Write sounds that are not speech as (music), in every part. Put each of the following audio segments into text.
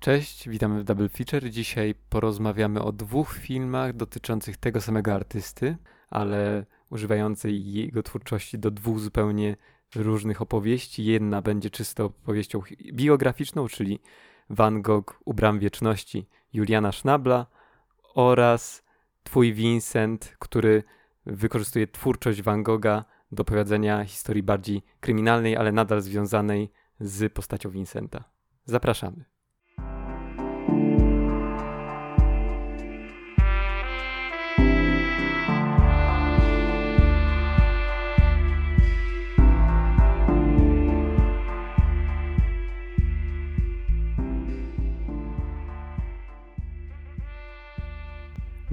Cześć, witamy w Double Feature. Dzisiaj porozmawiamy o dwóch filmach dotyczących tego samego artysty, ale używającej jego twórczości do dwóch zupełnie różnych opowieści. Jedna będzie czysto opowieścią biograficzną, czyli Van Gogh u bram wieczności Juliana Schnabla oraz Twój Vincent, który wykorzystuje twórczość Van Gogha do opowiedzenia historii bardziej kryminalnej, ale nadal związanej z postacią Vincenta. Zapraszamy.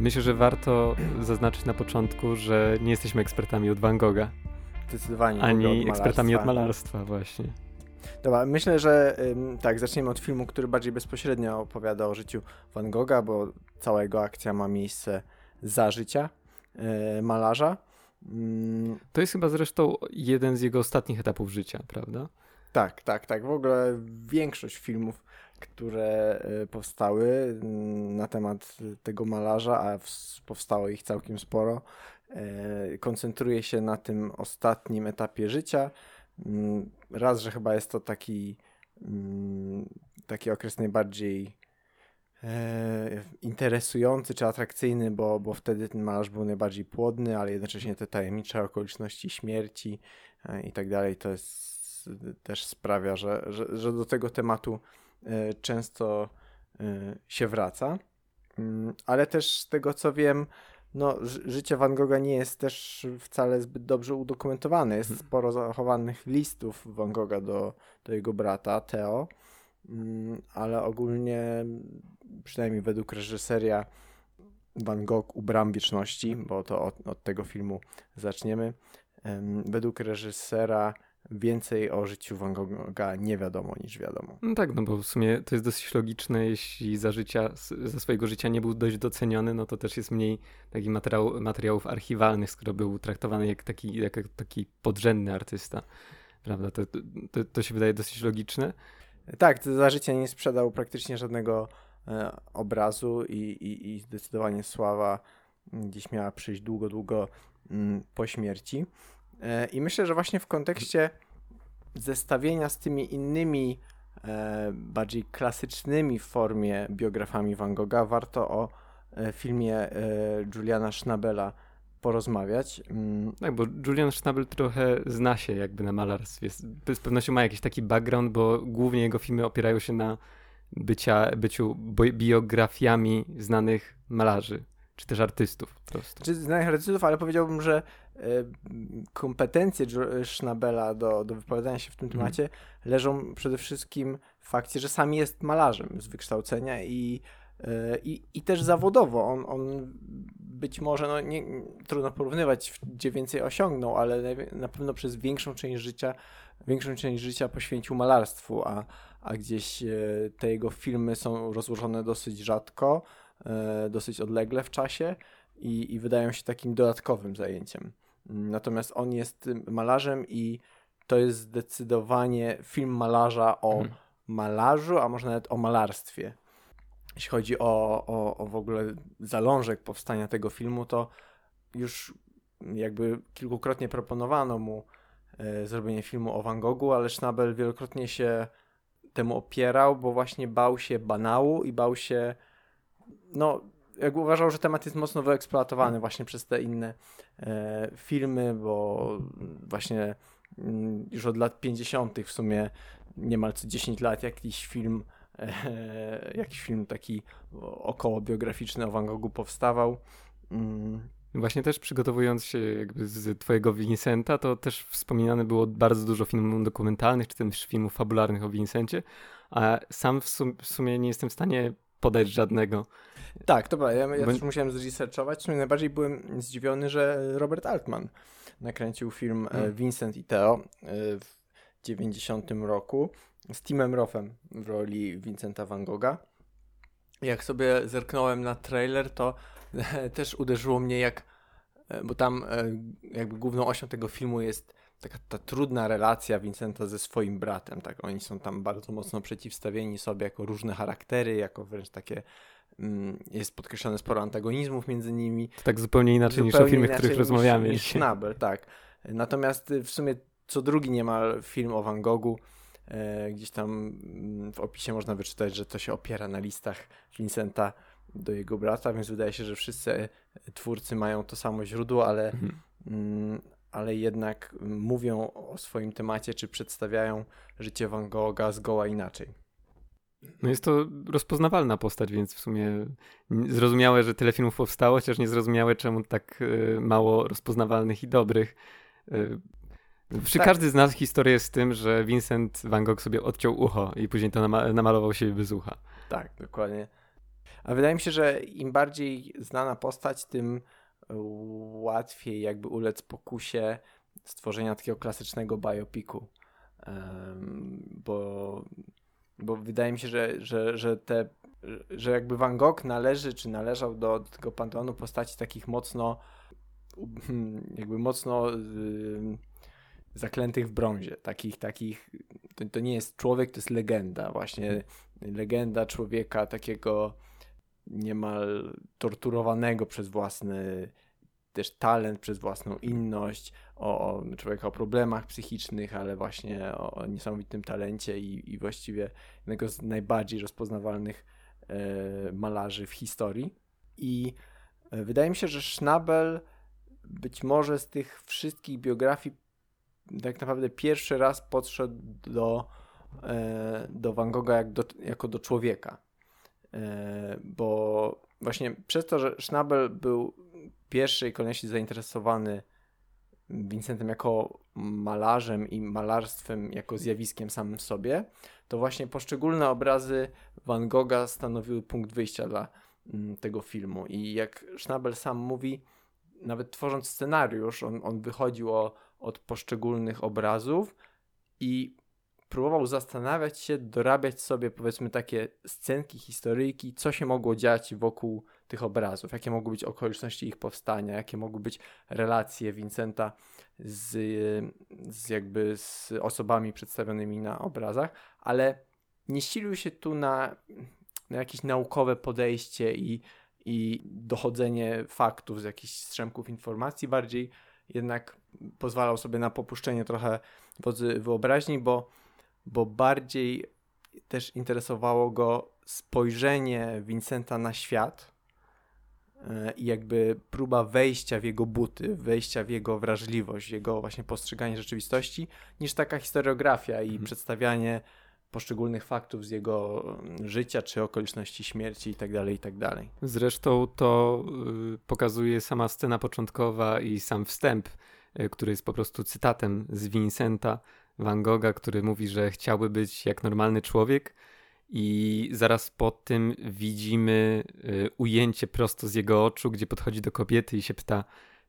Myślę, że warto zaznaczyć na początku, że nie jesteśmy ekspertami od Van Gogha. Zdecydowanie. Ani od ekspertami od malarstwa, właśnie. Dobra, myślę, że tak, zaczniemy od filmu, który bardziej bezpośrednio opowiada o życiu Van Gogha, bo cała jego akcja ma miejsce za życia yy, malarza. Mm. To jest chyba zresztą jeden z jego ostatnich etapów życia, prawda? Tak, tak, tak. W ogóle większość filmów które e, powstały mm, na temat tego malarza, a powstało ich całkiem sporo. E, koncentruje się na tym ostatnim etapie życia. Mm, raz, że chyba jest to taki, mm, taki okres najbardziej e, interesujący czy atrakcyjny, bo, bo wtedy ten malarz był najbardziej płodny, ale jednocześnie te tajemnicze okoliczności śmierci i tak dalej, to jest też sprawia, że, że, że do tego tematu często e, się wraca. Mm, ale też z tego co wiem, no, życie Van Gogha nie jest też wcale zbyt dobrze udokumentowane. Jest hmm. sporo zachowanych listów Van Gogha do, do jego brata, Theo, mm, ale ogólnie, przynajmniej według reżyseria, Van Gogh u bram wieczności, bo to od, od tego filmu zaczniemy. Według reżysera więcej o życiu Van Gogha nie wiadomo niż wiadomo. No tak, no bo w sumie to jest dosyć logiczne, jeśli za życia, za swojego życia nie był dość doceniony, no to też jest mniej takich materiał, materiałów archiwalnych, skoro był traktowany jak taki, jak taki podrzędny artysta. Prawda? To, to, to się wydaje dosyć logiczne. Tak, za życia nie sprzedał praktycznie żadnego e, obrazu i, i, i zdecydowanie sława gdzieś miała przyjść długo, długo mm, po śmierci. E, I myślę, że właśnie w kontekście zestawienia z tymi innymi e, bardziej klasycznymi w formie biografami Van Gogha warto o e, filmie Juliana Schnabela porozmawiać. Mm. Tak, bo Julian Schnabel trochę zna się jakby na malarstwie. Z pewnością ma jakiś taki background, bo głównie jego filmy opierają się na bycia, byciu biografiami znanych malarzy czy też artystów po prostu. Czy znanych artystów, ale powiedziałbym, że e, kompetencje Schnabela do, do wypowiadania się w tym mhm. temacie mm. leżą przede wszystkim w fakcie, że sam jest malarzem z wykształcenia i, e, i, i też zawodowo. On, on być może, no nie, trudno porównywać, gdzie więcej osiągnął, ale na pewno przez większą część życia większą część życia poświęcił malarstwu, a, a gdzieś e, te jego filmy są rozłożone dosyć rzadko E, dosyć odlegle w czasie i, i wydają się takim dodatkowym zajęciem. Natomiast on jest malarzem i to jest zdecydowanie film malarza o mhm. malarzu, a może nawet o malarstwie. Jeśli chodzi o, o, o w ogóle zalążek powstania tego filmu, to już jakby kilkukrotnie proponowano mu e, zrobienie filmu o Van Goghu, ale Schnabel wielokrotnie się temu opierał, bo właśnie bał się banału i bał się no, jakby uważał, że temat jest mocno wyeksploatowany właśnie przez te inne e, filmy, bo właśnie mm, już od lat 50. w sumie niemal co 10 lat jakiś film, e, (laughs) jakiś film taki około biograficzny o Van Goghu powstawał. Mm. Właśnie też przygotowując się jakby z twojego Vincenta, to też wspominane było bardzo dużo filmów dokumentalnych, czy też filmów fabularnych o Vincencie, a sam w, sum w sumie nie jestem w stanie podać żadnego. Tak, to prawda. Ja, ja Bo... też musiałem zresearchować. Najbardziej byłem zdziwiony, że Robert Altman nakręcił film hmm. Vincent i Theo e, w 90 roku z Timem Rothem w roli Vincenta Van Gogha. Jak sobie zerknąłem na trailer, to (laughs) też uderzyło mnie jak, bo tam jakby główną osią tego filmu jest taka ta trudna relacja Vincenta ze swoim bratem, tak, oni są tam bardzo mocno przeciwstawieni sobie jako różne charaktery, jako wręcz takie jest podkreślone sporo antagonizmów między nimi. To tak zupełnie inaczej zupełnie niż o filmach, których rozmawiamy. Niż, niż Schnabel, tak. Natomiast w sumie co drugi niemal film o Van Goghu E, gdzieś tam mm, w opisie można wyczytać, że to się opiera na listach Vincenta do jego brata, więc wydaje się, że wszyscy twórcy mają to samo źródło, ale, mhm. Mm, ale jednak mówią o swoim temacie, czy przedstawiają życie Van Gogha zgoła inaczej. No jest to rozpoznawalna postać, więc w sumie zrozumiałe, że tyle filmów powstało, chociaż niezrozumiałe, czemu tak e, mało rozpoznawalnych i dobrych. E, przy tak. każdy z nas historię z tym, że Vincent van Gogh sobie odciął ucho i później to nama namalował siebie bez ucha. Tak, dokładnie. A wydaje mi się, że im bardziej znana postać, tym łatwiej jakby ulec pokusie stworzenia takiego klasycznego biopiku. Um, bo, bo wydaje mi się, że, że, że te że jakby Van Gogh należy, czy należał do, do tego panteonu postaci takich mocno jakby mocno yy, zaklętych w brązie. Takich, takich, to, to nie jest człowiek, to jest legenda. Właśnie legenda człowieka takiego niemal torturowanego przez własny też talent, przez własną inność, o, człowieka o problemach psychicznych, ale właśnie o, o niesamowitym talencie i, i właściwie jednego z najbardziej rozpoznawalnych e, malarzy w historii. I e, wydaje mi się, że Schnabel być może z tych wszystkich biografii tak naprawdę pierwszy raz podszedł do, e, do Van Gogha jak do, jako do człowieka. E, bo właśnie przez to, że Schnabel był w pierwszej kolejności zainteresowany Vincentem jako malarzem i malarstwem jako zjawiskiem samym sobie, to właśnie poszczególne obrazy Van Gogha stanowiły punkt wyjścia dla mm, tego filmu. I jak Schnabel sam mówi, nawet tworząc scenariusz, on, on wychodził o od poszczególnych obrazów i próbował zastanawiać się, dorabiać sobie powiedzmy takie scenki, historyjki, co się mogło dziać wokół tych obrazów, jakie mogły być okoliczności ich powstania, jakie mogły być relacje Vincenta z, z jakby z osobami przedstawionymi na obrazach, ale nie ścilił się tu na, na jakieś naukowe podejście i, i dochodzenie faktów z jakichś strzępków informacji, bardziej jednak pozwalał sobie na popuszczenie trochę wodzy wyobraźni, bo, bo bardziej też interesowało go spojrzenie Vincenta na świat e, i jakby próba wejścia w jego buty, wejścia w jego wrażliwość, jego właśnie postrzeganie rzeczywistości, niż taka historiografia i mhm. przedstawianie poszczególnych faktów z jego życia, czy okoliczności śmierci itd., tak itd. Tak Zresztą to y, pokazuje sama scena początkowa i sam wstęp, y, który jest po prostu cytatem z Vincenta Van Gogha, który mówi, że chciałby być jak normalny człowiek i zaraz po tym widzimy y, ujęcie prosto z jego oczu, gdzie podchodzi do kobiety i się pyta,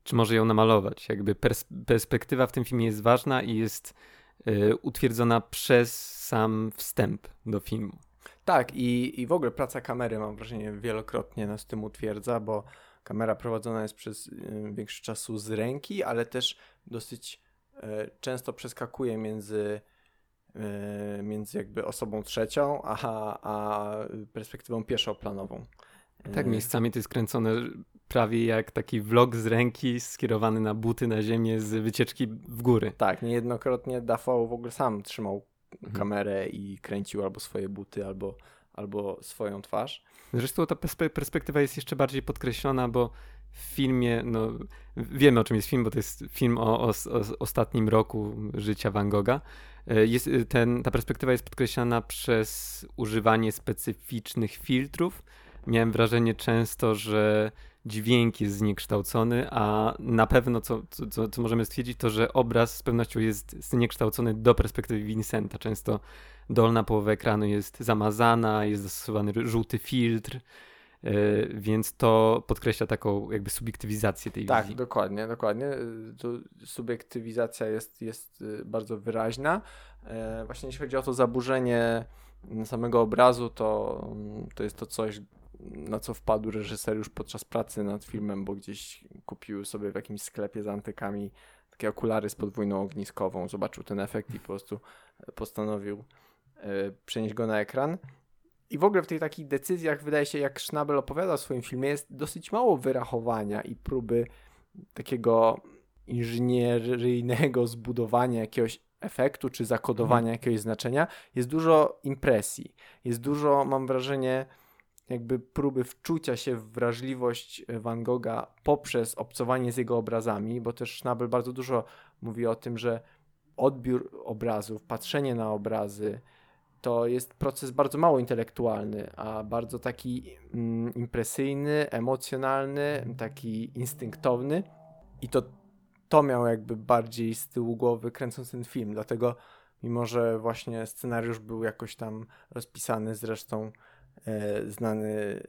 czy może ją namalować. Jakby pers perspektywa w tym filmie jest ważna i jest Y, utwierdzona przez sam wstęp do filmu. Tak, i, i w ogóle praca kamery, mam wrażenie, wielokrotnie nas tym utwierdza, bo kamera prowadzona jest przez y, większość czasu z ręki, ale też dosyć często przeskakuje między, między jakby osobą trzecią, a, a perspektywą pierwszoplanową. Tak, miejscami to jest kręcone prawie jak taki vlog z ręki skierowany na buty na ziemię z wycieczki w góry. Tak, niejednokrotnie Dafoe w ogóle sam trzymał mhm. kamerę i kręcił albo swoje buty, albo, albo swoją twarz. Zresztą ta perspektywa jest jeszcze bardziej podkreślona, bo filmie, no wiemy o czym jest film, bo to jest film o, o, o ostatnim roku życia Van Gogha. E, jest, ten, ta perspektywa jest podkreślana przez używanie specyficznych filtrów. Miałem wrażenie często, że dźwięk jest zniekształcony, a na pewno, co, co, co możemy stwierdzić, to że obraz z pewnością jest zniekształcony do perspektywy Vincenta. Często dolna połowa ekranu jest zamazana, jest zastosowany żółty filtr, więc to podkreśla taką jakby subiektywizację tej tak, wizji. Tak, dokładnie, dokładnie. To subiektywizacja jest, jest y, bardzo wyraźna. Właśnie jeśli chodzi o to zaburzenie samego obrazu, to, to jest to coś, na co wpadł reżyser już podczas pracy nad filmem, bo gdzieś kupił sobie w jakimś sklepie z antykami takie okulary z podwójną ogniskową, zobaczył ten efekt i po prostu postanowił e, przenieść go na ekran. I w ogóle w tych takich decyzjach wydaje się, jak Schnabel opowiada w swoim filmie, jest dosyć mało wyrachowania i próby takiego inżynieryjnego (laughs) zbudowania jakiegoś efektu czy zakodowania mhm. jakiegoś znaczenia. Jest dużo impresji. Jest dużo, mam wrażenie, jakby próby wczucia się w wrażliwość Van Gogha poprzez obcowanie z jego obrazami, bo też Schnabel bardzo dużo mówi o tym, że odbiór obrazów, patrzenie na obrazy, to jest proces bardzo mało intelektualny, a bardzo taki mm, impresyjny, emocjonalny, taki instynktowny. I to, to miało jakby bardziej z tyłu głowy kręcąc ten film. Dlatego, mimo że właśnie scenariusz był jakoś tam rozpisany, zresztą e, znany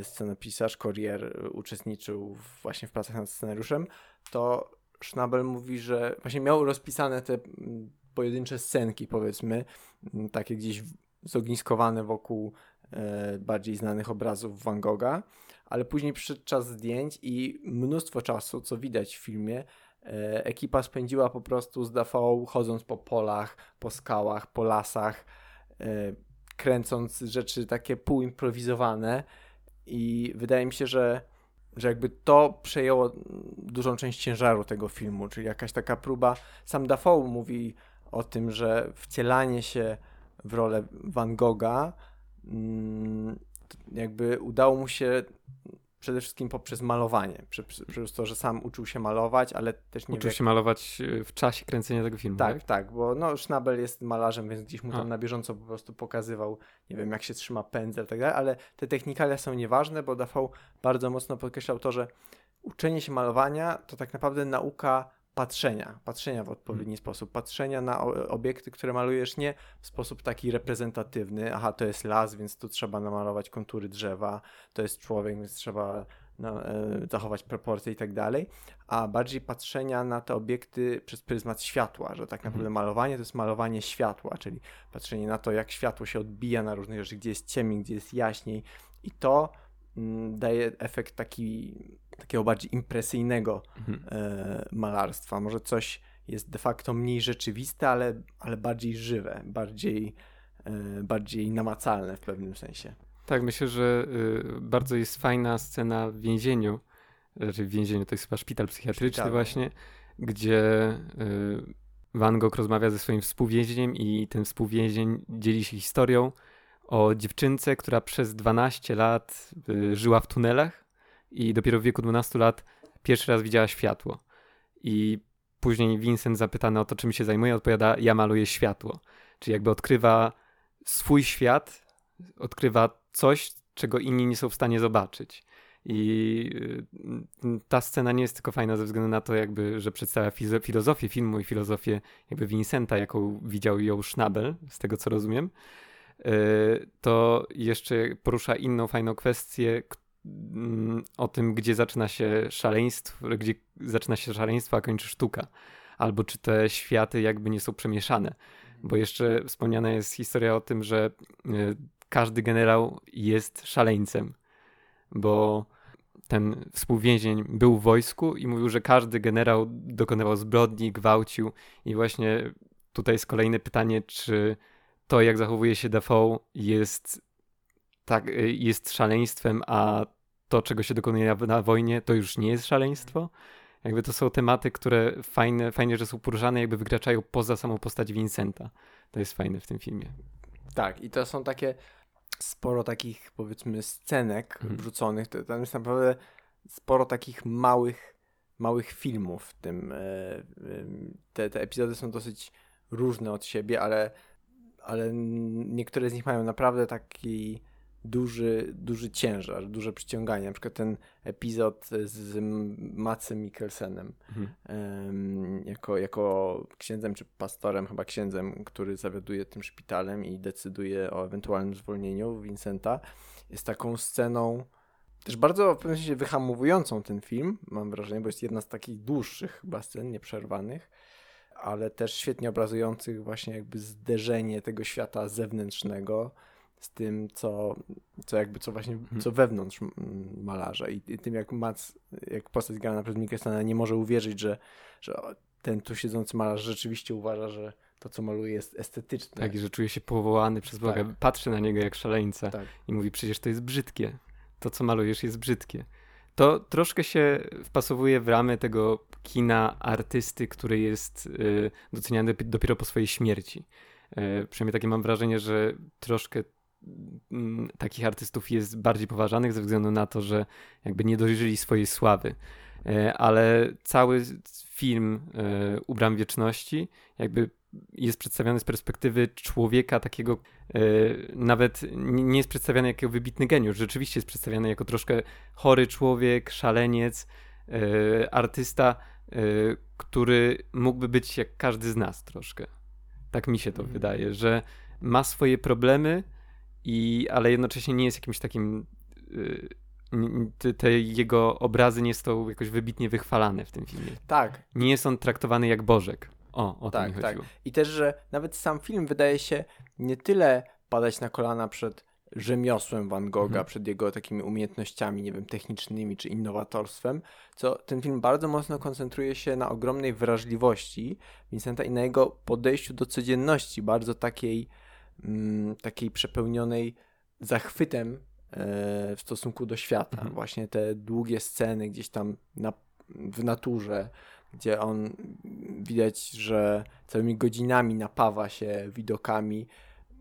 e, scenopisarz Courier uczestniczył właśnie w pracach nad scenariuszem, to Schnabel mówi, że właśnie miał rozpisane te mm, pojedyncze scenki, powiedzmy, takie gdzieś zogniskowane wokół e, bardziej znanych obrazów Van Gogha, ale później przyszedł czas zdjęć i mnóstwo czasu, co widać w filmie, e, ekipa spędziła po prostu z Dafoe chodząc po polach, po skałach, po lasach, e, kręcąc rzeczy takie półimprowizowane i wydaje mi się, że że jakby to przejęło dużą część ciężaru tego filmu, czyli jakaś taka próba. Sam Dafoe mówi o tym, że wcielanie się w rolę Van Gogha mm, jakby udało mu się przede wszystkim poprzez malowanie, przez, to, że sam uczył się malować, ale też nie Uczył się malować e, w czasie kręcenia tego filmu, tak? Tak, tak, bo no, Schnabel jest malarzem, więc gdzieś mu tam A. na bieżąco po prostu pokazywał, nie wiem, jak się trzyma pędzel i tak dalej, ale te technikalia są nieważne, bo Dafoe bardzo mocno podkreślał to, że uczenie się malowania to tak naprawdę nauka patrzenia, patrzenia w odpowiedni hmm. sposób, patrzenia na obiekty, które malujesz nie w sposób taki reprezentatywny, aha, to jest las, więc tu trzeba namalować kontury drzewa, to jest człowiek, więc trzeba na, e, zachować proporcje i tak dalej, a bardziej patrzenia na te obiekty przez pryzmat światła, że tak naprawdę hmm. malowanie to jest malowanie światła, czyli patrzenie na to, jak światło się odbija na różnych rzeczy, gdzie jest ciemniej, gdzie jest jaśniej i to mm, daje efekt taki takiego bardziej impresyjnego mhm. e, malarstwa. Może coś jest de facto mniej rzeczywiste, ale, ale bardziej żywe, bardziej, e, bardziej namacalne w pewnym sensie. Tak, myślę, że y, bardzo jest fajna scena w więzieniu, znaczy w więzieniu to jest chyba szpital psychiatryczny szpital. właśnie, gdzie y, Van Gogh rozmawia ze swoim współwięźniem i ten współwięzień dzieli się historią o dziewczynce, która przez 12 lat y, żyła w tunelach i dopiero w wieku 12 lat pierwszy raz widziała światło. I później Vincent zapytany o to, czym się zajmuje, odpowiada: Ja maluję światło. Czyli jakby odkrywa swój świat, odkrywa coś, czego inni nie są w stanie zobaczyć. I y, ta scena nie jest tylko fajna ze względu na to, jakby, że przedstawia filozofię filmu i filozofię jakby Vincenta, jaką widział ją Schnabel, z tego co rozumiem. Y, to jeszcze porusza inną fajną kwestię, o tym, gdzie zaczyna się szaleństwo, gdzie zaczyna się szaleństwo, a kończy sztuka. Albo czy te światy jakby nie są przemieszane. Bo jeszcze wspomniana jest historia o tym, że e, każdy generał jest szaleńcem. Bo ten współwięzień był w wojsku i mówił, że każdy generał dokonywał zbrodni, gwałcił. I właśnie tutaj jest kolejne pytanie, czy to, jak zachowuje się Defoe, jest tak, y, jest szaleństwem, a to, czego się dokonuje na, na, wojnie, to już nie jest szaleństwo. Jakby to są tematy, które fajne, fajnie, że są poruszane, jakby wykraczają poza samą postać Vincenta. To jest fajne w tym filmie. Tak, i to są takie sporo takich, powiedzmy, scenek mhm. wrzuconych. Tam jest naprawdę sporo takich małych, małych filmów w tym. E, te, te epizody są dosyć różne od siebie, ale, ale niektóre z nich mają naprawdę taki duży, duży ciężar, duże przyciąganie. Na przykład ten epizod z Macem Mikkelsenem mhm. jako, jako księdzem czy pastorem, chyba księdzem, który zawiaduje tym szpitalem i decyduje o ewentualnym zwolnieniu Vincenta, jest taką sceną też bardzo w pewnym sensie wyhamowującą ten film, mam wrażenie, bo jest jedna z takich dłuższych chyba scen, nieprzerwanych, ale też świetnie obrazujących właśnie jakby zderzenie tego świata zewnętrznego z tym, co, co jakby, co właśnie, mhm. co wewnątrz malarza i, i tym, jak Mac, jak postać grana przez Mikkelsena nie może uwierzyć, że, że ten tu siedzący malarz rzeczywiście uważa, że to, co maluje, jest estetyczne. Tak, i że czuje się powołany przez Boga. Tak. Patrzy na niego jak szaleńca Tak. i mówi, przecież to jest brzydkie. To, co malujesz, jest brzydkie. To troszkę się wpasowuje w ramy tego kina artysty, który jest y, doceniany dopi- dopiero po swojej śmierci. Y, przynajmniej takie mam wrażenie, że troszkę mm, takich artystów jest bardziej poważanych ze względu na to, że jakby nie dożyli swojej sławy. Y, ale cały film y, U Bram Wieczności jakby jest przedstawiony z perspektywy człowieka takiego, e, nawet nie jest przedstawiany jako wybitny geniusz, rzeczywiście jest przedstawiany jako troszkę chory człowiek, szaleniec, e, artysta, e, który mógłby być jak każdy z nas troszkę. Tak mi się to Mhm. wydaje, że ma swoje problemy, i, ale jednocześnie nie jest jakimś takim. n- Te, te jego obrazy nie są jakoś wybitnie wychwalane w tym filmie. Tak, Nie jest on traktowany jak Bożek. O, o to Tak, tak. I też, że nawet sam film wydaje się nie tyle padać na kolana przed rzemiosłem Van Gogha, Mhm. przed jego takimi umiejętnościami, nie wiem, technicznymi czy innowatorstwem, co ten film bardzo mocno koncentruje się na ogromnej wrażliwości Vincenta i na jego podejściu do codzienności, bardzo takiej, mm, takiej przepełnionej zachwytem e, w stosunku do świata. Mhm. Właśnie te długie sceny gdzieś tam na, w naturze, gdzie on widać, że całymi godzinami napawa się widokami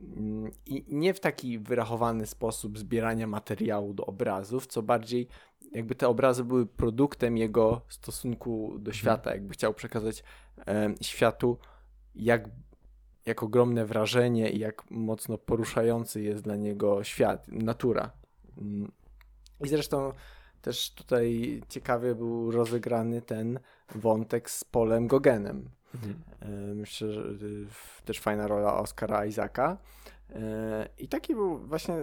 mm, i nie w taki wyrachowany sposób zbierania materiału do obrazów, co bardziej jakby te obrazy były produktem jego stosunku do świata, jakby chciał przekazać em, światu, jak, jak ogromne wrażenie i jak mocno poruszający jest dla niego świat, natura. Mm. I zresztą też tutaj ciekawie był rozegrany ten wątek z Polem Gogenem. Mhm. E, Myślę, że y, też fajna rola Oscara Isaaca. E, I taki był właśnie.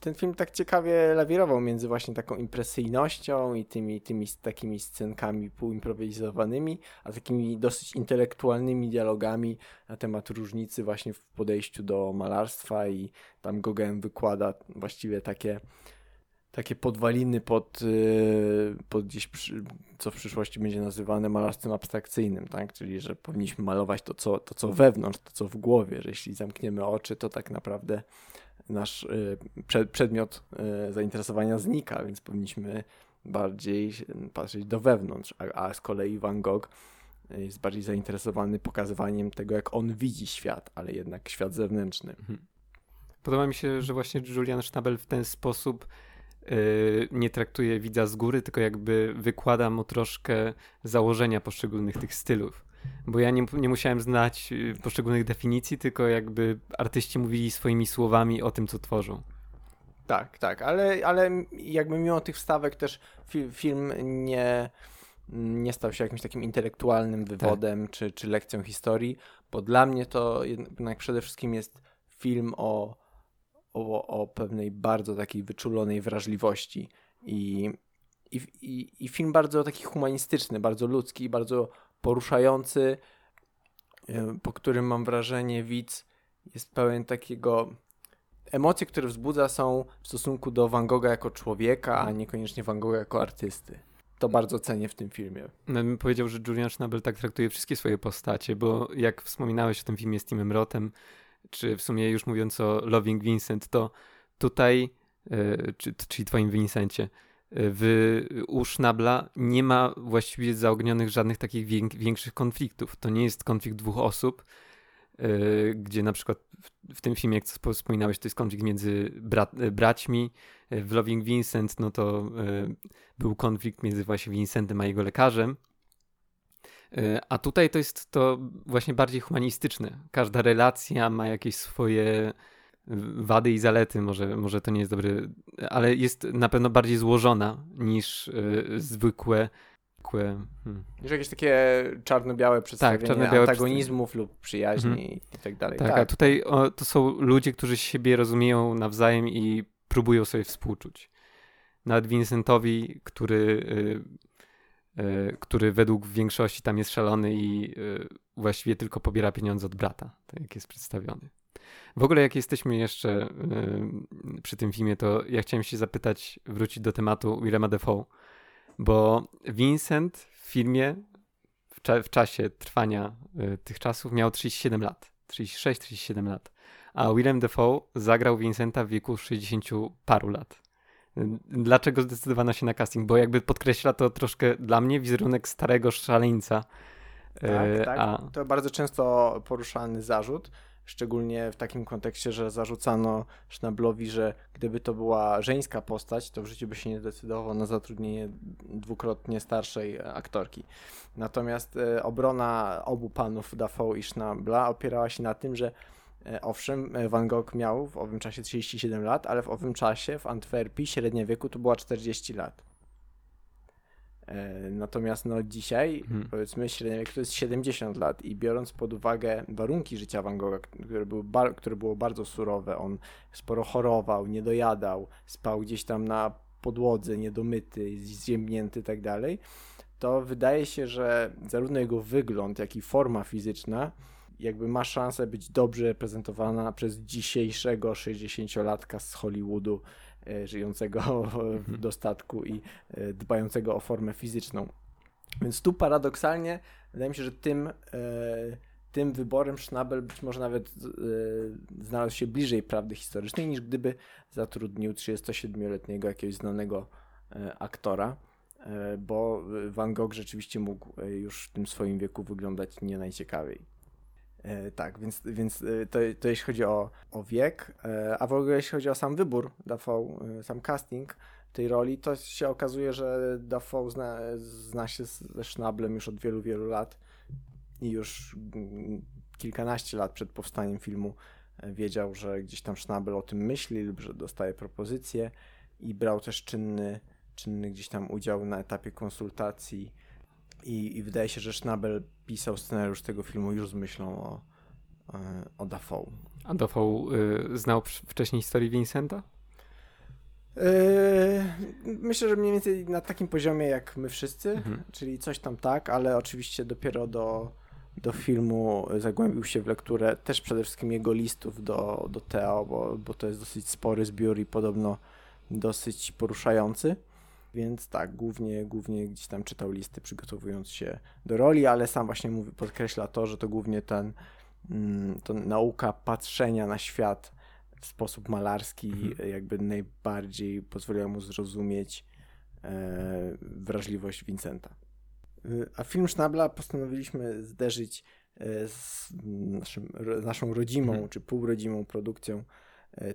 Ten film tak ciekawie lawirował między właśnie taką impresyjnością i tymi, tymi takimi scenkami półimprowizowanymi, a takimi dosyć intelektualnymi dialogami na temat różnicy właśnie w podejściu do malarstwa i tam Gauguin wykłada właściwie takie takie podwaliny pod, y, pod gdzieś, co w przyszłości będzie nazywane malarstwem abstrakcyjnym, tak? Czyli, że powinniśmy malować to co, to, co wewnątrz, to, co w głowie, że jeśli zamkniemy oczy, to tak naprawdę nasz y, przed, przedmiot y, zainteresowania znika, więc powinniśmy bardziej patrzeć do wewnątrz, a, z kolei Van Gogh jest bardziej zainteresowany pokazywaniem tego, jak on widzi świat, ale jednak świat zewnętrzny. Podoba mi się, że właśnie Julian Schnabel w ten sposób nie traktuje widza z góry, tylko jakby wykłada mu troszkę założenia poszczególnych tych stylów. Bo ja nie, nie musiałem znać yy, poszczególnych definicji, tylko jakby artyści mówili swoimi słowami o tym, co tworzą. Tak, tak, ale, ale jakby mimo tych wstawek też fi, film nie, nie stał się jakimś takim intelektualnym wywodem czy, czy lekcją historii, bo dla mnie to jednak przede wszystkim jest film o, o, o pewnej bardzo takiej wyczulonej wrażliwości i, i, i, i film bardzo taki humanistyczny, bardzo ludzki, bardzo poruszający, y, po którym mam wrażenie widz jest pełen takiego emocje, które wzbudza są w stosunku do Van Gogha jako człowieka, a niekoniecznie Van Gogha jako artysty. To bardzo cenię w tym filmie. No, bym powiedział, że Julian Schnabel tak traktuje wszystkie swoje postacie, bo jak wspominałeś o tym filmie z Timem Rotem, czy w sumie już mówiąc o Loving Vincent, to tutaj, e, czy, czyli twoim Vincencie, e, w, u Schnabla nie ma właściwie zaognionych żadnych takich większych konfliktów. To nie jest konflikt dwóch osób, e, gdzie na przykład w, w tym filmie, jak spo- wspominałeś, to jest konflikt między brat, e, braćmi. E, W Loving Vincent, no to e, był konflikt między właśnie Vincentem a jego lekarzem. A tutaj to jest to właśnie bardziej humanistyczne. Każda relacja ma jakieś swoje wady i zalety, może, może to nie jest dobry, ale jest na pewno bardziej złożona niż y, zwykłe. zwykłe hmm. Już jakieś takie czarno-białe przedstawienie czarno-białe antagonizmów lub przyjaźni i tak dalej. Tak, Tak, a tutaj o, to są ludzie, którzy siebie rozumieją nawzajem i próbują sobie współczuć. Nawet Vincentowi, który, y, y, który według większości tam jest szalony i właściwie tylko pobiera pieniądze od brata, tak jak jest przedstawiony. W ogóle jak jesteśmy jeszcze y, przy tym filmie, to ja chciałem się zapytać, wrócić do tematu Willema Dafoe, bo Vincent w filmie w, cza w czasie trwania y, tych czasów miał 37 lat. 36-37 lat. A Willem Dafoe zagrał Vincenta w wieku 60 paru lat. Dlaczego zdecydowano się na casting? Bo jakby podkreśla to troszkę dla mnie wizerunek starego szaleńca. Tak, E, tak. A, To bardzo często poruszany zarzut, szczególnie w takim kontekście, że zarzucano Schnablowi, że gdyby to była żeńska postać, to w życiu by się nie decydował na zatrudnienie dwukrotnie starszej aktorki. Natomiast e, obrona obu panów Dafoe i Schnabla opierała się na tym, że e, owszem, e, Van Gogh miał w owym czasie 37 lat, ale w owym czasie w Antwerpii średnia wieku to była 40 lat. E, Natomiast no dzisiaj, Mhm. powiedzmy, średnia wieku to jest 70 lat i biorąc pod uwagę warunki życia Van Gogha, które, były bar- które było bardzo surowe, on sporo chorował, nie dojadał, spał gdzieś tam na podłodze, niedomyty, zziębnięty i tak dalej, to wydaje się, że zarówno jego wygląd, jak i forma fizyczna jakby ma szansę być dobrze reprezentowana przez dzisiejszego 60-latka z Hollywoodu, żyjącego w dostatku i e, dbającego o formę fizyczną. Więc tu paradoksalnie wydaje mi się, że tym, e, tym wyborem Schnabel być może nawet e, znalazł się bliżej prawdy historycznej, niż gdyby zatrudnił 37-letniego jakiegoś znanego e, aktora, e, bo Van Gogh rzeczywiście mógł e, już w tym swoim wieku wyglądać nie najciekawiej. E, tak, więc, więc e, to, to jeśli chodzi o, o wiek, e, a w ogóle jeśli chodzi o sam wybór Dafoe, sam casting tej roli, to się okazuje, że Dafoe zna, zna się ze Schnablem już od wielu, wielu lat i już mm, kilkanaście lat przed powstaniem filmu wiedział, że gdzieś tam Schnabel o tym myśli lub że dostaje propozycje i brał też czynny, czynny gdzieś tam udział na etapie konsultacji i, i wydaje się, że Schnabel pisał scenariusz tego filmu już z myślą o, e, o Dafoe. a Dafoe y, znał wcześniej historię Vincenta? Yy, myślę, że mniej więcej na takim poziomie jak my wszyscy, Mhm. czyli coś tam tak, ale oczywiście dopiero do, do filmu zagłębił się w lekturę też przede wszystkim jego listów do, do Teo, bo, bo to jest dosyć spory zbiór i podobno dosyć poruszający. Więc tak, głównie, głównie gdzieś tam czytał listy przygotowując się do roli, ale sam właśnie mówi, podkreśla to, że to głównie ten, mm, to nauka patrzenia na świat w sposób malarski Mhm. jakby najbardziej pozwoliła mu zrozumieć e, wrażliwość Vincenta. Y, A film Schnabla postanowiliśmy zderzyć e, z naszym, naszą rodzimą Mhm. czy półrodzimą produkcją e,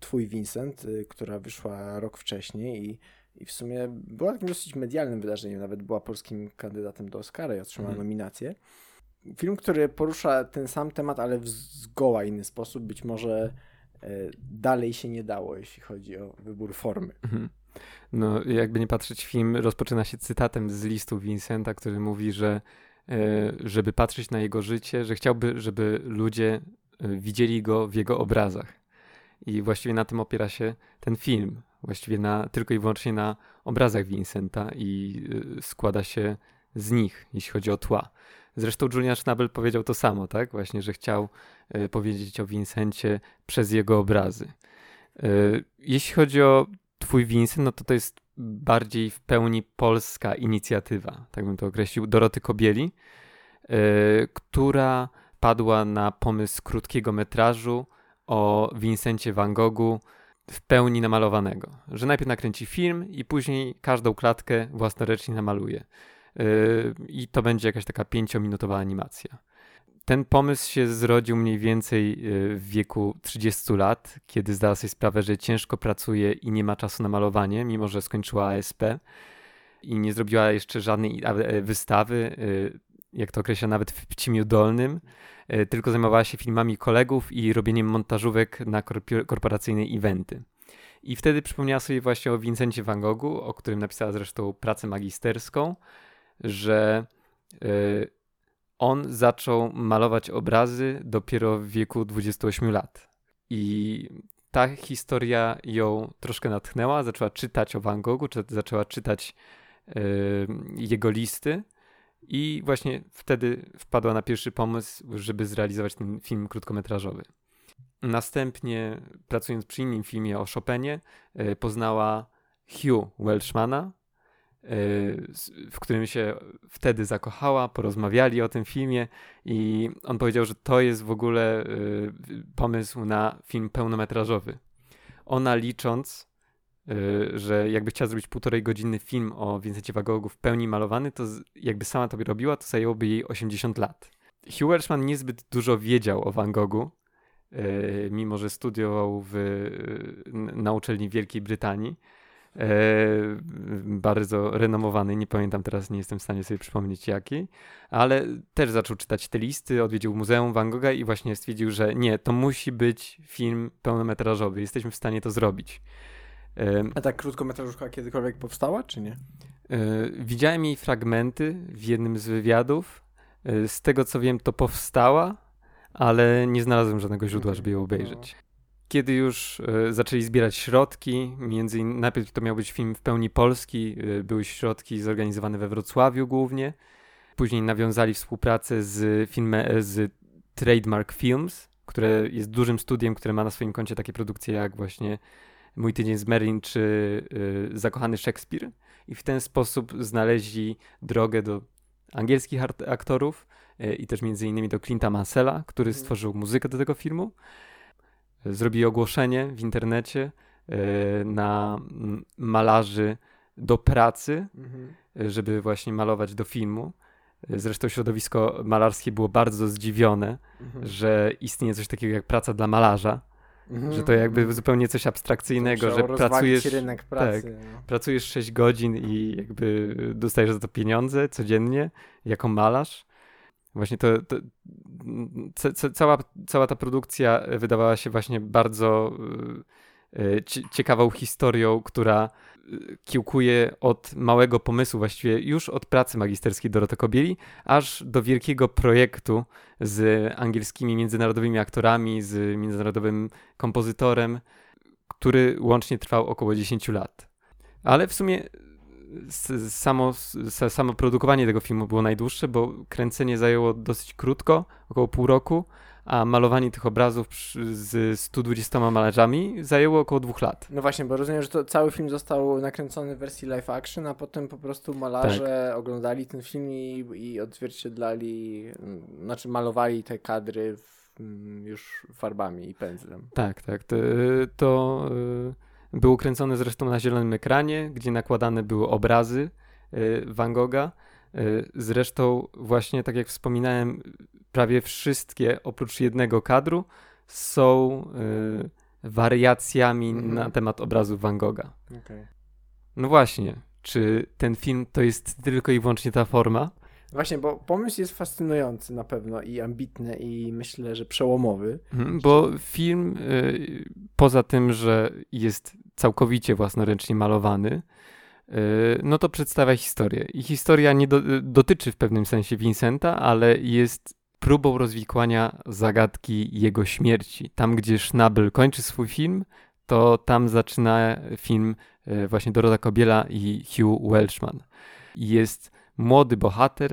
Twój Vincent, która wyszła rok wcześniej i, i w sumie była takim dosyć medialnym wydarzeniem, nawet była polskim kandydatem do Oscara i otrzymała Mhm. nominację. Film, który porusza ten sam temat, ale w zgoła inny sposób, być może e, dalej się nie dało, jeśli chodzi o wybór formy. Mhm. No, jakby nie patrzeć, film rozpoczyna się cytatem z listu Vincenta, który mówi, że e, żeby patrzeć na jego życie, że chciałby, żeby ludzie e, widzieli go w jego obrazach. I właściwie na tym opiera się ten film. Właściwie na, tylko i wyłącznie na obrazach Vincenta i e, składa się z nich, jeśli chodzi o tła. Zresztą Julian Schnabel powiedział to samo, tak? Właśnie, że chciał e, powiedzieć o Vincencie przez jego obrazy. E, Jeśli chodzi o Twój Vincent, no to to jest bardziej w pełni polska inicjatywa, tak bym to określił, Doroty Kobieli, która padła na pomysł krótkiego metrażu o Vincencie Van Goghu w pełni namalowanego. Że najpierw nakręci film i później każdą klatkę własnoręcznie namaluje. E, I to będzie jakaś taka pięciominutowa animacja. Ten pomysł się zrodził mniej więcej e, w wieku 30 lat, kiedy zdała sobie sprawę, że ciężko pracuje i nie ma czasu na malowanie, mimo że skończyła ASP i nie zrobiła jeszcze żadnej e, wystawy, e, jak to określa nawet w Pcimiu Dolnym, e, tylko zajmowała się filmami kolegów i robieniem montażówek na korporacyjne eventy. I wtedy przypomniała sobie właśnie o Vincencie Van Goghu, o którym napisała zresztą pracę magisterską, że e, on zaczął malować obrazy dopiero w wieku 28 lat. I ta historia ją troszkę natchnęła, zaczęła czytać o Van Goghu, zaczęła czytać e, jego listy i właśnie wtedy wpadła na pierwszy pomysł, żeby zrealizować ten film krótkometrażowy. Następnie, pracując przy innym filmie o Chopinie, e, poznała Hugh Welshmana, w którym się wtedy zakochała, porozmawiali o tym filmie i on powiedział, że to jest w ogóle pomysł na film pełnometrażowy. Ona licząc, że jakby chciała zrobić półtorej godziny film o Vincencie Van Goghu w pełni malowany, to jakby sama to robiła, to zajęłoby jej 80 lat. Hugh Welshman niezbyt dużo wiedział o Van Goghu, mimo że studiował w, na uczelni Wielkiej Brytanii e, bardzo renomowany, nie pamiętam teraz, nie jestem w stanie sobie przypomnieć jaki, ale też zaczął czytać te listy, odwiedził Muzeum Van Gogha i właśnie stwierdził, że nie, to musi być film pełnometrażowy, jesteśmy w stanie to zrobić. A ta krótkometrażówka kiedykolwiek powstała, czy nie? E, widziałem jej fragmenty w jednym z wywiadów. E, z tego co wiem, to powstała, ale nie znalazłem żadnego źródła, żeby ją obejrzeć kiedy już e, zaczęli zbierać środki, między innymi, najpierw to miał być film w pełni polski, były środki zorganizowane we Wrocławiu głównie, później nawiązali współpracę z, filmem, z Trademark Films, które jest dużym studiem, które ma na swoim koncie takie produkcje jak właśnie Mój tydzień z Merlin czy y, Zakochany Szekspir i w ten sposób znaleźli drogę do angielskich aktorów y, i też między innymi do Clint'a Mansella, który mhm. stworzył muzykę do tego filmu zrobili ogłoszenie w internecie e, na malarzy do pracy, mhm. żeby właśnie malować do filmu. Zresztą środowisko malarskie było bardzo zdziwione, mhm. że istnieje coś takiego jak praca dla malarza. Mhm. Że to jakby zupełnie coś abstrakcyjnego, że pracujesz, rynek pracy. Tak, no. pracujesz 6 godzin i jakby dostajesz za to pieniądze codziennie jako malarz. Właśnie to, to ca, cała, cała ta produkcja wydawała się właśnie bardzo y, ciekawą historią, która y, kiełkuje od małego pomysłu, właściwie już od pracy magisterskiej Doroty Kobieli, aż do wielkiego projektu z angielskimi międzynarodowymi aktorami, z międzynarodowym kompozytorem, który łącznie trwał około 10 lat. Ale w sumie samo, samo produkowanie tego filmu było najdłuższe, bo kręcenie zajęło dosyć krótko, około pół roku, a malowanie tych obrazów z 120 malarzami zajęło około dwóch lat. No właśnie, bo rozumiem, że to cały film został nakręcony w wersji live action, a potem po prostu malarze tak. oglądali ten film i, i odzwierciedlali, znaczy malowali te kadry w, już farbami i pędzlem. Tak, tak. To, to był kręcony zresztą na zielonym ekranie, gdzie nakładane były obrazy y, Van Gogha. Y, zresztą, właśnie tak jak wspominałem, prawie wszystkie oprócz jednego kadru są y, wariacjami mhm. na temat obrazu Van Gogha. Okay. No właśnie, czy ten film to jest tylko i wyłącznie ta forma? Właśnie, bo pomysł jest fascynujący na pewno i ambitny i myślę, że przełomowy. Mhm, bo film y, poza tym, że jest całkowicie własnoręcznie malowany, no to przedstawia historię. I historia nie do, dotyczy w pewnym sensie Vincenta, ale jest próbą rozwikłania zagadki jego śmierci. Tam, gdzie Schnabel kończy swój film, to tam zaczyna film y, właśnie Dorota Kobiela i Hugh Welshman. Jest młody bohater,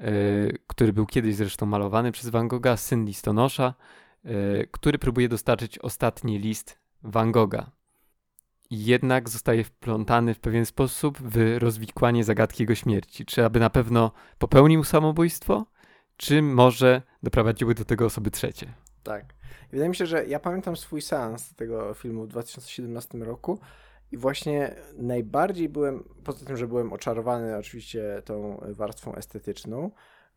y, który był kiedyś zresztą malowany przez Van Gogha, syn listonosza, który próbuje dostarczyć ostatni list Van Gogha jednak zostaje wplątany w pewien sposób w rozwikłanie zagadki jego śmierci. Czy aby na pewno popełnił samobójstwo, czy może doprowadziły do tego osoby trzecie. Tak. Wydaje mi się, że ja pamiętam swój seans tego filmu w 2017 roku i właśnie najbardziej byłem, poza tym, że byłem oczarowany oczywiście tą warstwą estetyczną,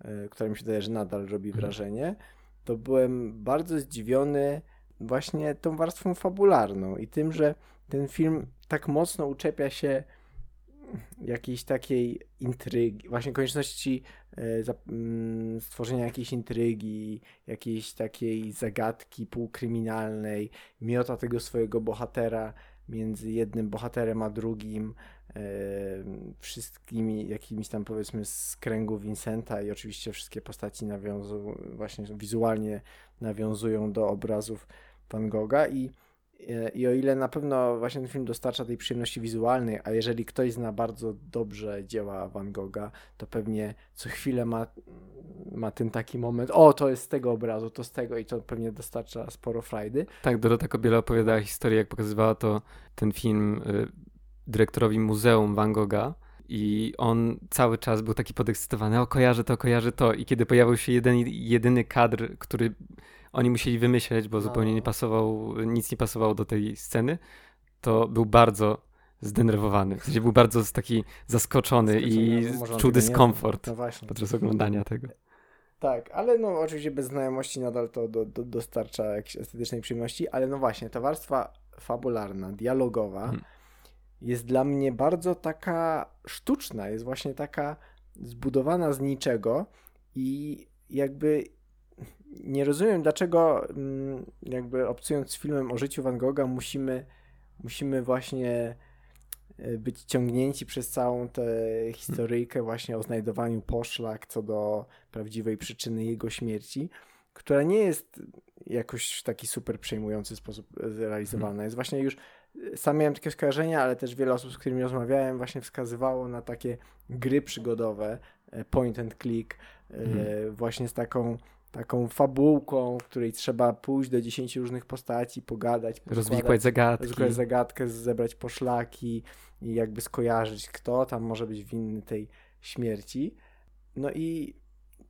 yy, która mi się wydaje, że nadal robi mhm. wrażenie, to byłem bardzo zdziwiony właśnie tą warstwą fabularną i tym, że ten film tak mocno uczepia się jakiejś takiej intrygi, właśnie konieczności e, mm, stworzenia jakiejś intrygi, jakiejś takiej zagadki półkryminalnej, miota tego swojego bohatera między jednym bohaterem a drugim, e, wszystkimi jakimiś tam powiedzmy z kręgu Vincenta i oczywiście wszystkie postaci nawiązują, właśnie wizualnie nawiązują do obrazów Van Gogha i I o ile na pewno właśnie ten film dostarcza tej przyjemności wizualnej, a jeżeli ktoś zna bardzo dobrze dzieła Van Gogha, to pewnie co chwilę ma, ma ten taki moment, o to jest z tego obrazu, to z tego i to pewnie dostarcza sporo frajdy. Tak, Dorota Kobiela opowiadała historię, jak pokazywała to ten film y, dyrektorowi Muzeum Van Gogha i on cały czas był taki podekscytowany, o kojarzę to, kojarzę to i kiedy pojawił się jeden, jedyny kadr, który oni musieli wymyśleć, bo No. zupełnie nie pasował, nic nie pasowało do tej sceny, to był bardzo zdenerwowany. W sensie był bardzo taki zaskoczony i Zaskoczony, może on czuł dyskomfort No podczas oglądania tego. Tak, ale no oczywiście bez znajomości nadal to do, do, dostarcza jakiejś estetycznej przyjemności, ale no właśnie, ta warstwa fabularna, dialogowa Mhm. jest dla mnie bardzo taka sztuczna, jest właśnie taka zbudowana z niczego i jakby nie rozumiem, dlaczego mm, jakby obcując z filmem o życiu Van Gogha musimy, musimy właśnie e, być ciągnięci przez całą tę historyjkę właśnie o znajdowaniu poszlak co do prawdziwej przyczyny jego śmierci, która nie jest jakoś w taki super przejmujący sposób zrealizowana. Jest właśnie już, sam miałem takie skojarzenia, ale też wiele osób, z którymi rozmawiałem, właśnie wskazywało na takie gry przygodowe, e, point and click, e, Mhm. właśnie z taką taką fabułką, w której trzeba pójść do 10 różnych postaci, pogadać, Rozwikłać zagadki. rozwiązać zagadkę, zebrać poszlaki i jakby skojarzyć, kto tam może być winny tej śmierci. No i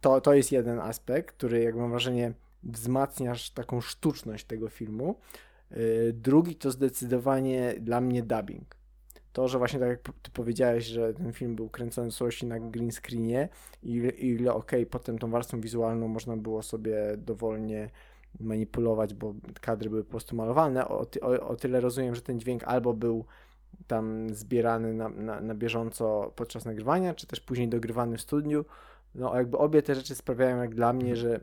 to, to jest jeden aspekt, który, jak mam wrażenie, wzmacniasz taką sztuczność tego filmu. Yy, Drugi to zdecydowanie dla mnie dubbing. To, że właśnie tak jak ty powiedziałeś, że ten film był kręcony w całości na green screenie i ile, ile okej, potem tą warstwą wizualną można było sobie dowolnie manipulować, bo kadry były po prostu malowane. O, ty, o, o tyle rozumiem, że ten dźwięk albo był tam zbierany na, na, na bieżąco podczas nagrywania, czy też później dogrywany w studiu. No jakby obie te rzeczy sprawiają jak dla mnie, że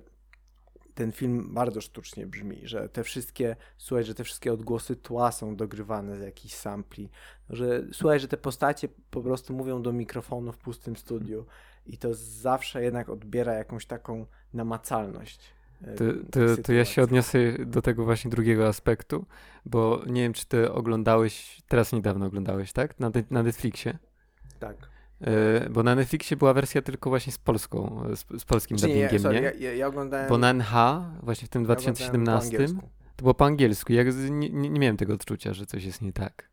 ten film bardzo sztucznie brzmi, że te wszystkie, słuchaj, że te wszystkie odgłosy tła są dogrywane z jakichś sampli, że słuchaj, że te postacie po prostu mówią do mikrofonu w pustym studiu i to zawsze jednak odbiera jakąś taką namacalność. e, To, to, to ja się odniosę do tego właśnie drugiego aspektu, bo nie wiem, czy ty oglądałeś, teraz niedawno oglądałeś, tak? Na, na Netflixie. Tak. E, bo na Netflixie była wersja tylko właśnie z polską, z, z polskim Czy nie, ja, dubbingiem, sorry, nie? ja, ja, ja oglądałem... Bo na NH, właśnie w tym ja oglądałem po 2017, angielsku. to było po angielsku. Ja nie, nie, nie miałem tego odczucia, że coś jest nie tak.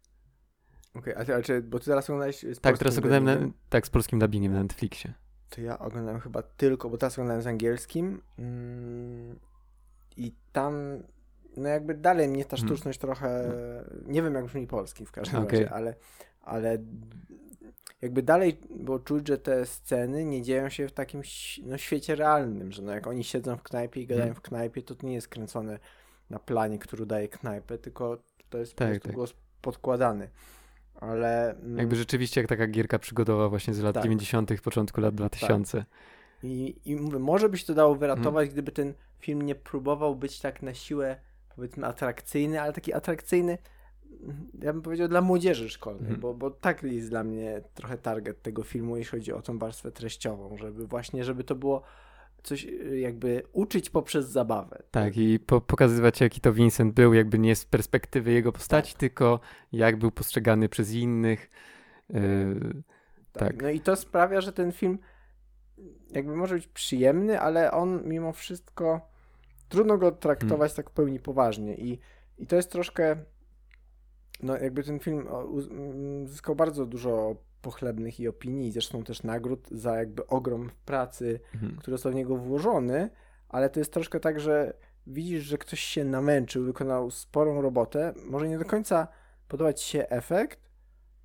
Okej, a ty, bo ty teraz oglądałeś z Tak, teraz oglądałem na, tak, z polskim dubbingiem na Netflixie. To ja oglądałem chyba tylko, bo teraz oglądałem z angielskim mm, i tam no jakby dalej mnie ta Hmm. sztuczność trochę, nie wiem jak brzmi polski w każdym Okej. razie, ale, ale jakby dalej było czuć, że te sceny nie dzieją się w takim no, świecie realnym, że no jak oni siedzą w knajpie i gadają Hmm. w knajpie, to to nie jest kręcone na planie, który daje knajpę, tylko to jest po Tak, prostu tak. głos podkładany. Ale mm, Jakby rzeczywiście jak taka gierka przygodowa właśnie z lat Tak. 90., początku lat 2000. I, I mówię, może by się to dało Mhm. wyratować, gdyby ten film nie próbował być tak na siłę, powiedzmy, atrakcyjny, ale taki atrakcyjny, ja bym powiedział, dla młodzieży szkolnej, Mhm. bo, bo tak jest dla mnie trochę target tego filmu, jeśli chodzi o tą warstwę treściową, żeby właśnie, żeby to było coś y, jakby uczyć poprzez zabawę. Tak, i po, pokazywać jaki to Vincent był, jakby nie z perspektywy jego postaci, Tak. tylko jak był postrzegany przez innych. Yy, tak. No i to sprawia, że ten film jakby może być przyjemny, ale on mimo wszystko trudno go traktować tak w pełni poważnie i, i to jest troszkę no jakby ten film mm, zyskał bardzo dużo pochlebnych i opinii, zresztą też nagród za jakby ogrom pracy, mhm. który został w niego włożony, ale to jest troszkę tak, że widzisz, że ktoś się namęczył, wykonał sporą robotę, może nie do końca podobać się efekt,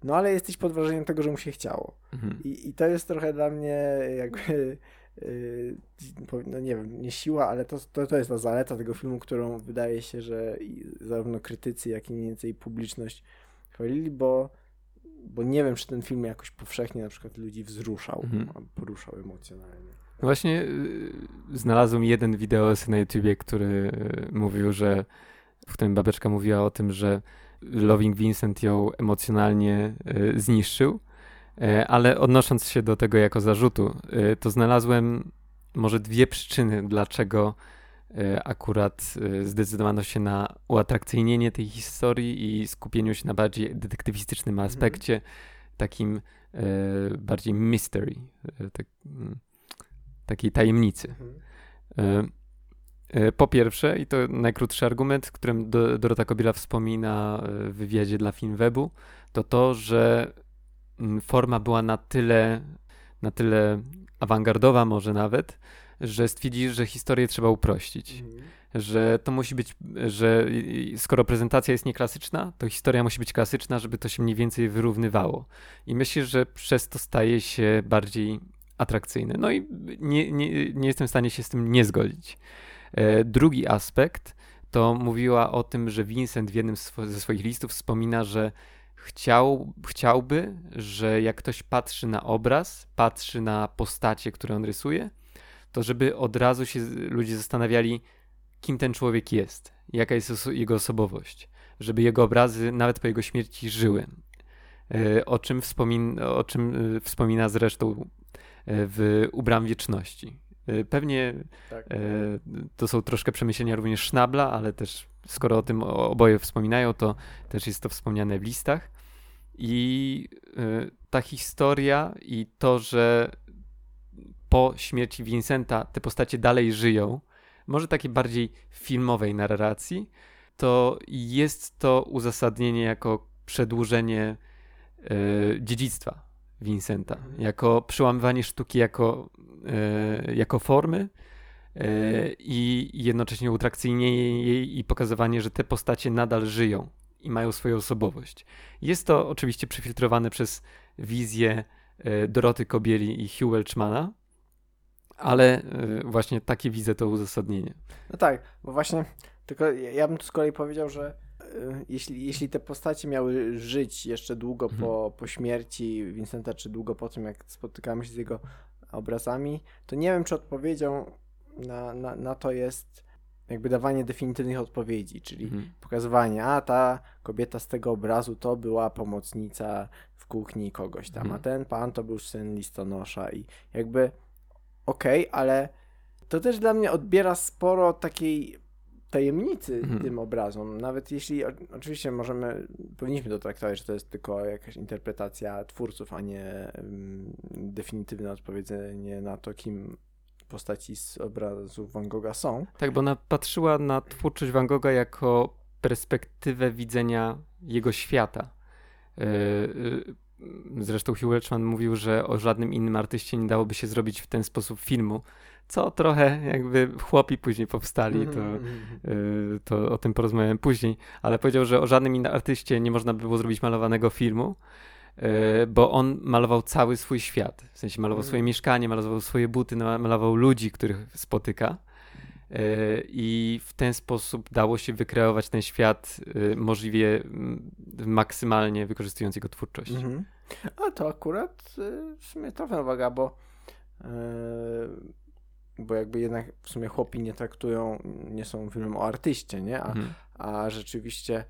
no ale jesteś pod wrażeniem tego, że mu się chciało. Mhm. I, i to jest trochę dla mnie jakby, no nie wiem, nie siła, ale to, to, to jest ta zaleta tego filmu, którą wydaje się, że zarówno krytycy, jak i mniej więcej publiczność chwalili, bo, bo nie wiem, czy ten film jakoś powszechnie na przykład ludzi wzruszał, Mhm. poruszał emocjonalnie. Właśnie yy, znalazłem jeden wideo na YouTubie, który yy, mówił, że w którym babeczka mówiła o tym, że Loving Vincent ją emocjonalnie yy, zniszczył, Yy, ale odnosząc się do tego jako zarzutu, yy, to znalazłem może dwie przyczyny, dlaczego yy, akurat zdecydowano się na uatrakcyjnienie tej historii i skupieniu się na bardziej detektywistycznym aspekcie, takim bardziej mystery, tak, mm, takiej tajemnicy. Mhm. E, e, Po pierwsze, i to najkrótszy argument, którym Do- Dorota Kobiela wspomina e, w wywiadzie dla Filmwebu, to to, że forma była na tyle, na tyle awangardowa może nawet, że stwierdzili, że historię trzeba uprościć. Mhm. Że to musi być, że skoro prezentacja jest nieklasyczna, to historia musi być klasyczna, żeby to się mniej więcej wyrównywało. I myślę, że przez to staje się bardziej atrakcyjny. No i nie, nie, nie jestem w stanie się z tym nie zgodzić. E, drugi aspekt to mówiła o tym, że Vincent w jednym ze swoich listów wspomina, że chciał, chciałby, że jak ktoś patrzy na obraz, patrzy na postacie, które on rysuje, to żeby od razu się ludzie zastanawiali, kim ten człowiek jest, jaka jest jego osobowość, żeby jego obrazy nawet po jego śmierci żyły. E, o czym, wspomin, o czym e, wspomina zresztą w Ubram Wieczności. Y, pewnie tak. E, to są troszkę przemyślenia również Schnabla, ale też skoro o tym oboje wspominają, to też jest to wspomniane w listach. I y, ta historia i to, że po śmierci Vincenta te postacie dalej żyją, może takiej bardziej filmowej narracji, to jest to uzasadnienie jako przedłużenie y, dziedzictwa Vincenta, jako przełamywanie sztuki jako, e, jako formy e, i jednocześnie utrakcyjnienie jej i pokazywanie, że te postacie nadal żyją i mają swoją osobowość. Jest to oczywiście przefiltrowane przez wizję e, Doroty Kobieli i Hugh Welchmana, ale właśnie takie widzę to uzasadnienie. No tak, bo właśnie, tylko ja bym tu z kolei powiedział, że jeśli, jeśli te postacie miały żyć jeszcze długo mhm. po, po śmierci Vincenta, czy długo po tym, jak spotykamy się z jego obrazami, to nie wiem, czy odpowiedzią na, na, na to jest jakby dawanie definitywnych odpowiedzi, czyli mhm. pokazywanie, a ta kobieta z tego obrazu to była pomocnica w kuchni kogoś tam, mhm. a ten pan to był syn listonosza i jakby okej, okay, ale to też dla mnie odbiera sporo takiej tajemnicy mhm. tym obrazom. Nawet jeśli oczywiście możemy, powinniśmy to traktować, że to jest tylko jakaś interpretacja twórców, a nie definitywne odpowiedzenie na to, kim postaci z obrazów Van Gogha są. Tak, bo ona patrzyła na twórczość Van Gogha jako perspektywę widzenia jego świata. E, e, zresztą Hugh Welchman mówił, że o żadnym innym artyście nie dałoby się zrobić w ten sposób filmu, co trochę jakby chłopi później powstali, to, yy, to o tym porozmawiałem później, ale powiedział, że o żadnym innym artyście nie można by było zrobić malowanego filmu, yy, bo on malował cały swój świat, w sensie malował swoje mhm. mieszkanie, malował swoje buty, malował ludzi, których spotyka. Yy, I w ten sposób dało się wykreować ten świat możliwie maksymalnie wykorzystując jego twórczość. Mhm. A to akurat w sumie trafna uwaga, bo bo jakby jednak w sumie chłopi nie traktują, nie są filmem o artyście, nie? A, mhm. a rzeczywiście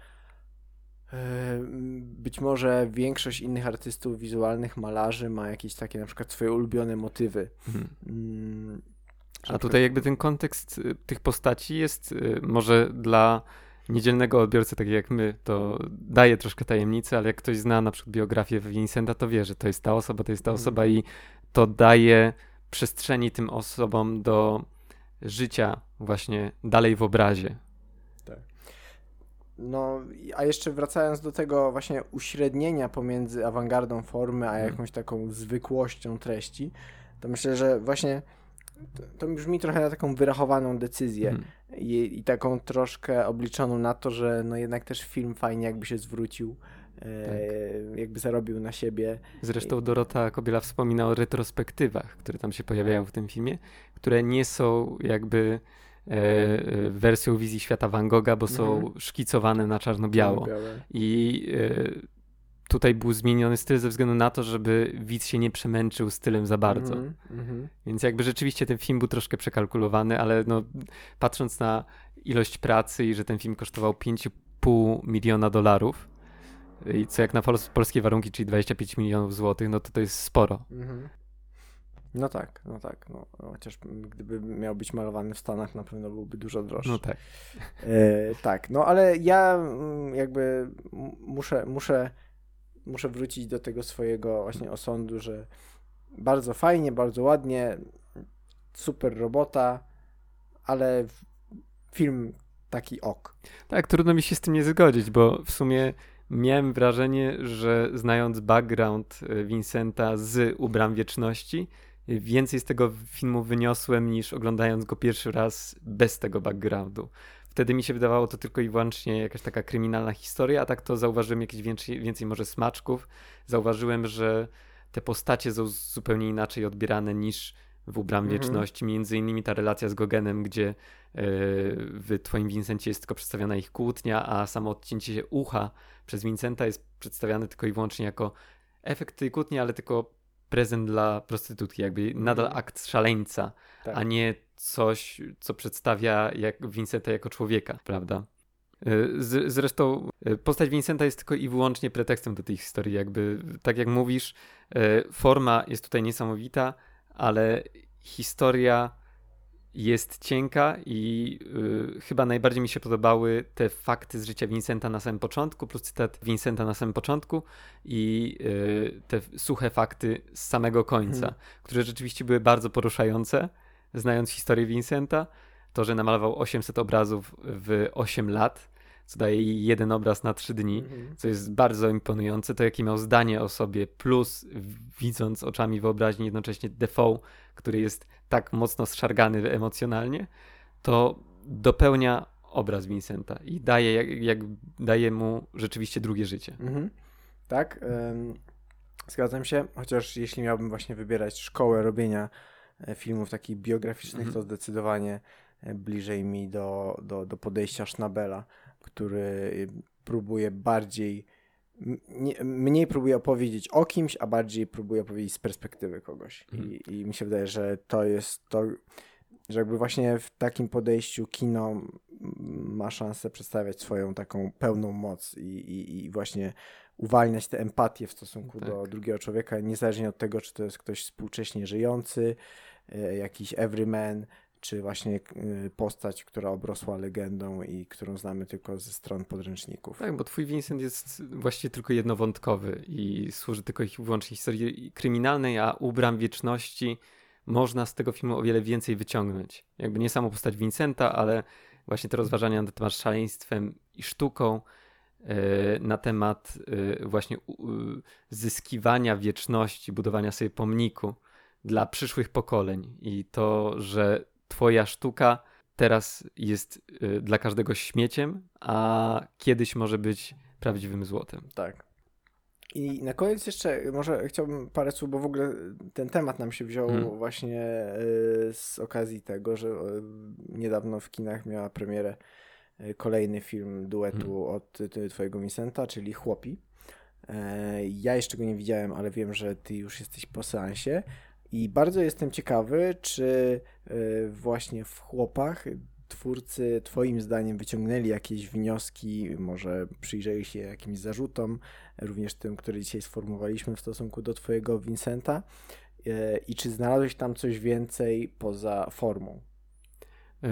e, być może większość innych artystów wizualnych, malarzy ma jakieś takie na przykład swoje ulubione motywy. Mhm. Mm, a tutaj jakby ten kontekst y, tych postaci jest y, może dla niedzielnego odbiorcy, tak jak my, to daje troszkę tajemnicy, ale jak ktoś zna na przykład biografię Vincenta, to wie, że to jest ta osoba, to jest ta mhm. osoba i to daje przestrzeni tym osobom do życia właśnie dalej w obrazie. Tak. No, a jeszcze wracając do tego właśnie uśrednienia pomiędzy awangardą formy, a mhm. jakąś taką zwykłością treści, to myślę, że właśnie to, to brzmi trochę na taką wyrachowaną decyzję hmm. I, i, taką troszkę obliczoną na to, że no jednak też film fajnie jakby się zwrócił tak. jakby zarobił na siebie. Zresztą Dorota Kobiela wspomina o retrospektywach, które tam się pojawiają w tym filmie, które nie są jakby e, e wersją wizji świata Van Gogha, bo są mhm. szkicowane na czarno-biało. I e, tutaj był zmieniony styl ze względu na to, żeby widz się nie przemęczył stylem za bardzo. Mm -hmm. Więc jakby rzeczywiście ten film był troszkę przekalkulowany, ale no, patrząc na ilość pracy i że ten film kosztował 5,5 miliona dolarów, i co jak na polskie warunki, czyli 25 milionów złotych, no to to jest sporo. Mhm. No tak, no tak. No, chociaż gdyby miał być malowany w Stanach, na pewno byłby dużo droższy. No tak. E, tak, no ale ja mm, jakby muszę, muszę, muszę wrócić do tego swojego właśnie osądu, że bardzo fajnie, bardzo ładnie, super robota, ale film taki ok. Tak, trudno mi się z tym nie zgodzić, bo w sumie miałem wrażenie, że znając background e, Vincenta z Ubram Wieczności, więcej z tego filmu wyniosłem niż oglądając go pierwszy raz bez tego backgroundu. Wtedy mi się wydawało to tylko i wyłącznie jakaś taka kryminalna historia, a tak to zauważyłem jakieś więcej, więcej może smaczków. Zauważyłem, że te postacie są zupełnie inaczej odbierane niż w Ubram mhm. Wieczności. Między innymi ta relacja z Gogenem, gdzie e, w twoim Vincencie jest tylko przedstawiona ich kłótnia, a samo odcięcie się ucha przez Vincenta jest przedstawiane tylko i wyłącznie jako efekt tej kłótni, ale tylko prezent dla prostytutki, jakby mhm. nadal akt szaleńca, tak. a nie coś, co przedstawia jak Vincenta jako człowieka, prawda? E, z, zresztą e, postać Vincenta jest tylko i wyłącznie pretekstem do tej historii. Jakby, tak jak mówisz, forma jest tutaj niesamowita, ale historia jest cienka i y, chyba najbardziej mi się podobały te fakty z życia Vincenta na samym początku, plus cytat Vincenta na samym początku i y, te suche fakty z samego końca, hmm. które rzeczywiście były bardzo poruszające, znając historię Vincenta. To, że namalował 800 obrazów w 8 lat, co daje jeden obraz na trzy dni, mhm. co jest bardzo imponujące. To, jakie miał zdanie o sobie, plus widząc oczami wyobraźni jednocześnie Defoe, który jest tak mocno zszargany emocjonalnie, to dopełnia obraz Vincenta i daje, jak, jak daje mu rzeczywiście drugie życie. Mhm. Tak, ym, zgadzam się, chociaż jeśli miałbym właśnie wybierać szkołę robienia e, filmów takich biograficznych, mhm. to zdecydowanie e, bliżej mi do, do, do podejścia Schnabela który próbuje bardziej, nie, mniej próbuje opowiedzieć o kimś, a bardziej próbuje opowiedzieć z perspektywy kogoś. Mhm. I, I mi się wydaje, że to jest to, że jakby właśnie w takim podejściu kino ma szansę przedstawiać swoją taką pełną moc i, i, i właśnie uwalniać tę empatię w stosunku tak. do drugiego człowieka, niezależnie od tego, czy to jest ktoś współcześnie żyjący, e, jakiś everyman, czy właśnie y, postać, która obrosła legendą i którą znamy tylko ze stron podręczników. Tak, bo twój Vincent jest właściwie tylko jednowątkowy i służy tylko i wyłącznie historii kryminalnej, a u Bram Wieczności można z tego filmu o wiele więcej wyciągnąć. Jakby nie samo postać Vincenta, ale właśnie te rozważania na temat szaleństwem i sztuką, e, na temat e, właśnie zyskiwania wieczności, budowania sobie pomniku dla przyszłych pokoleń i to, że twoja sztuka teraz jest y, dla każdego śmieciem, a kiedyś może być prawdziwym złotem. Tak. I na koniec jeszcze może chciałbym parę słów, bo w ogóle ten temat nam się wziął hmm. właśnie y, z okazji tego, że y, niedawno w kinach miała premierę kolejny film duetu hmm. od twojego Vincenta, czyli Chłopi. E, ja jeszcze go nie widziałem, ale wiem, że ty już jesteś po seansie. I bardzo jestem ciekawy, czy e, właśnie w chłopach twórcy Twoim zdaniem wyciągnęli jakieś wnioski, może przyjrzeli się jakimś zarzutom, również tym, który dzisiaj sformułowaliśmy w stosunku do Twojego Vincenta, e, i czy znalazłeś tam coś więcej poza formą? E,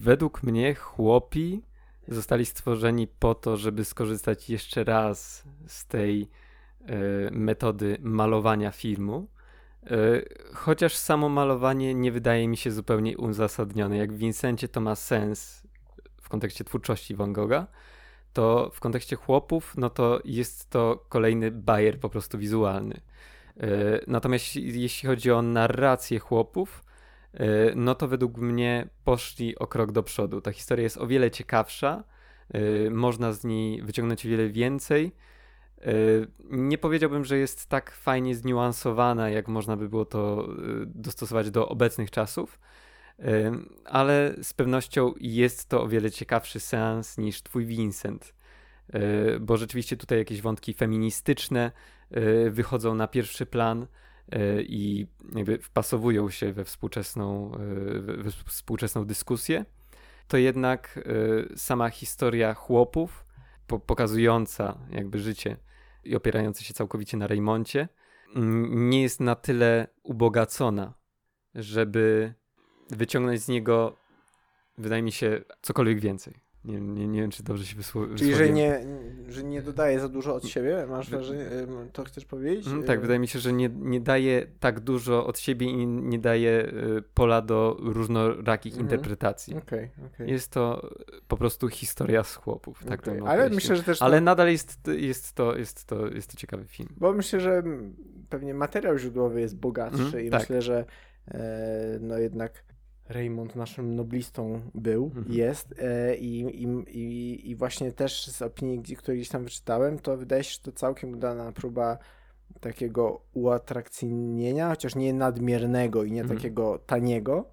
według mnie chłopi zostali stworzeni po to, żeby skorzystać jeszcze raz z tej metody malowania filmu chociaż samo malowanie nie wydaje mi się zupełnie uzasadnione. Jak w Vincencie to ma sens w kontekście twórczości Van Gogha, to w kontekście chłopów, no to jest to kolejny bajer po prostu wizualny. E, natomiast jeśli chodzi o narrację chłopów, e, no to według mnie poszli o krok do przodu. Ta historia jest o wiele ciekawsza, można z niej wyciągnąć o wiele więcej E, nie powiedziałbym, że jest tak fajnie zniuansowana, jak można by było to e, dostosować do obecnych czasów, e, ale z pewnością jest to o wiele ciekawszy seans niż twój Vincent, bo rzeczywiście tutaj jakieś wątki feministyczne wychodzą na pierwszy plan i jakby wpasowują się we współczesną, we współczesną dyskusję. To jednak sama historia chłopów, pokazująca jakby życie i opierający się całkowicie na Raymoncie, nie jest na tyle ubogacona, żeby wyciągnąć z niego, wydaje mi się, cokolwiek więcej. Nie, nie, nie wiem, czy dobrze się wysłowiłem. Czyli, że nie, że nie dodaje za dużo od siebie? Masz wrażenie, to chcesz powiedzieć? Mm, tak, wydaje mi się, że nie, nie daje tak dużo od siebie i nie daje y, pola do różnorakich mhm. interpretacji. Okay, okay. Jest to po prostu historia z chłopów. Tak okay. Ale myślę, że też. To... Ale nadal jest, jest, to, jest, to, jest to ciekawy film. Bo myślę, że pewnie materiał źródłowy jest bogatszy mm, i tak. myślę, że e, no jednak Raymond naszym noblistą był, mhm. jest e, i, i, i właśnie też z opinii, które gdzieś tam wyczytałem, to wydaje się, że to całkiem udana próba takiego uatrakcyjnienia, chociaż nie nadmiernego i nie mhm. takiego taniego,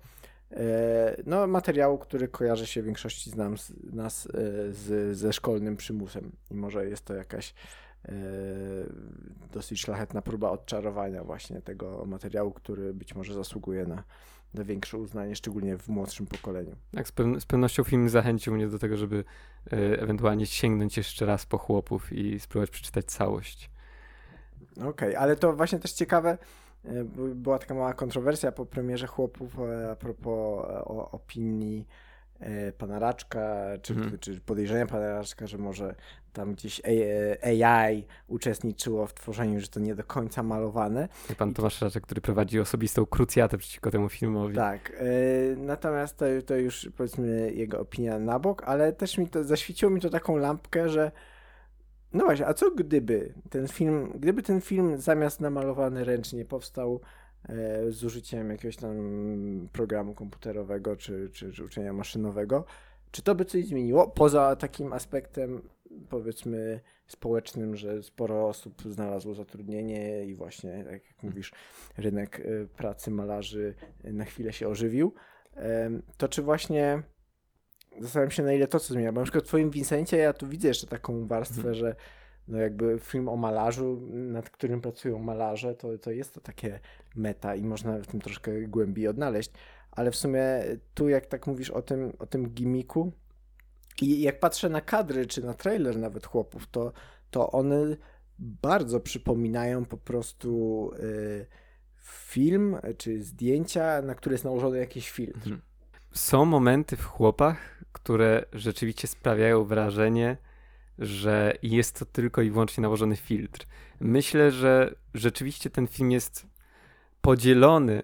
e, no materiału, który kojarzy się w większości z nas, nas e, z, ze szkolnym przymusem i może jest to jakaś dosyć szlachetna próba odczarowania właśnie tego materiału, który być może zasługuje na większe uznanie, szczególnie w młodszym pokoleniu. Tak, z, z pewnością film zachęcił mnie do tego, żeby e, ewentualnie sięgnąć jeszcze raz po chłopów i spróbować przeczytać całość. Okej, okay, ale to właśnie też ciekawe, e, była taka mała kontrowersja po premierze chłopów e, a propos opinii E, pana Raczka, czy, mhm. czy podejrzenia pana Raczka, że może tam gdzieś AI uczestniczyło w tworzeniu, że to nie do końca malowane. I pan Tomasz Raczek, który prowadzi osobistą krucjatę przeciwko temu filmowi. Tak, e, natomiast to, to już powiedzmy jego opinia na bok, ale też mi to, zaświeciło mi to taką lampkę, że no właśnie, a co gdyby ten film, gdyby ten film zamiast namalowany ręcznie powstał E, z użyciem jakiegoś tam programu komputerowego czy, czy, czy uczenia maszynowego. Czy to by coś zmieniło? Poza takim aspektem, powiedzmy, społecznym, że sporo osób znalazło zatrudnienie i właśnie, tak jak mówisz, rynek e, pracy malarzy na chwilę się ożywił. To czy właśnie zastanawiam się, na ile to co zmienia, bo na przykład w twoim Vincencie ja tu widzę jeszcze taką warstwę, hmm. że no jakby film o malarzu, nad którym pracują malarze, to, to jest to takie meta i można w tym troszkę głębiej odnaleźć, ale w sumie tu jak tak mówisz o tym, o tym gimiku i jak patrzę na kadry, czy na trailer nawet chłopów, to, to one bardzo przypominają po prostu y, film, czy zdjęcia, na które jest nałożony jakiś filtr. Mhm. Są momenty w chłopach, które rzeczywiście sprawiają wrażenie, że jest to tylko i wyłącznie nałożony filtr. Myślę, że rzeczywiście ten film jest podzielony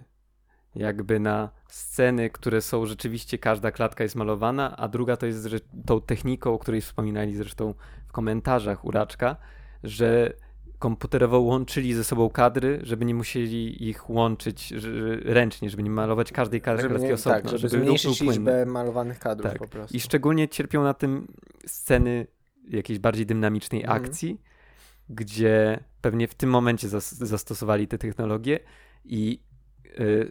jakby na sceny, które są rzeczywiście, każda klatka jest malowana, a druga to jest tą techniką, o której wspominali zresztą w komentarzach Uraczka, że komputerowo łączyli ze sobą kadry, żeby nie musieli ich łączyć ręcznie, żeby nie malować każdej klatki osobno. Tak, żeby, żeby zmniejszyć liczbę malowanych kadrów tak. po prostu. I szczególnie cierpią na tym sceny jakiejś bardziej dynamicznej mm. akcji, gdzie pewnie w tym momencie zas zastosowali te technologie i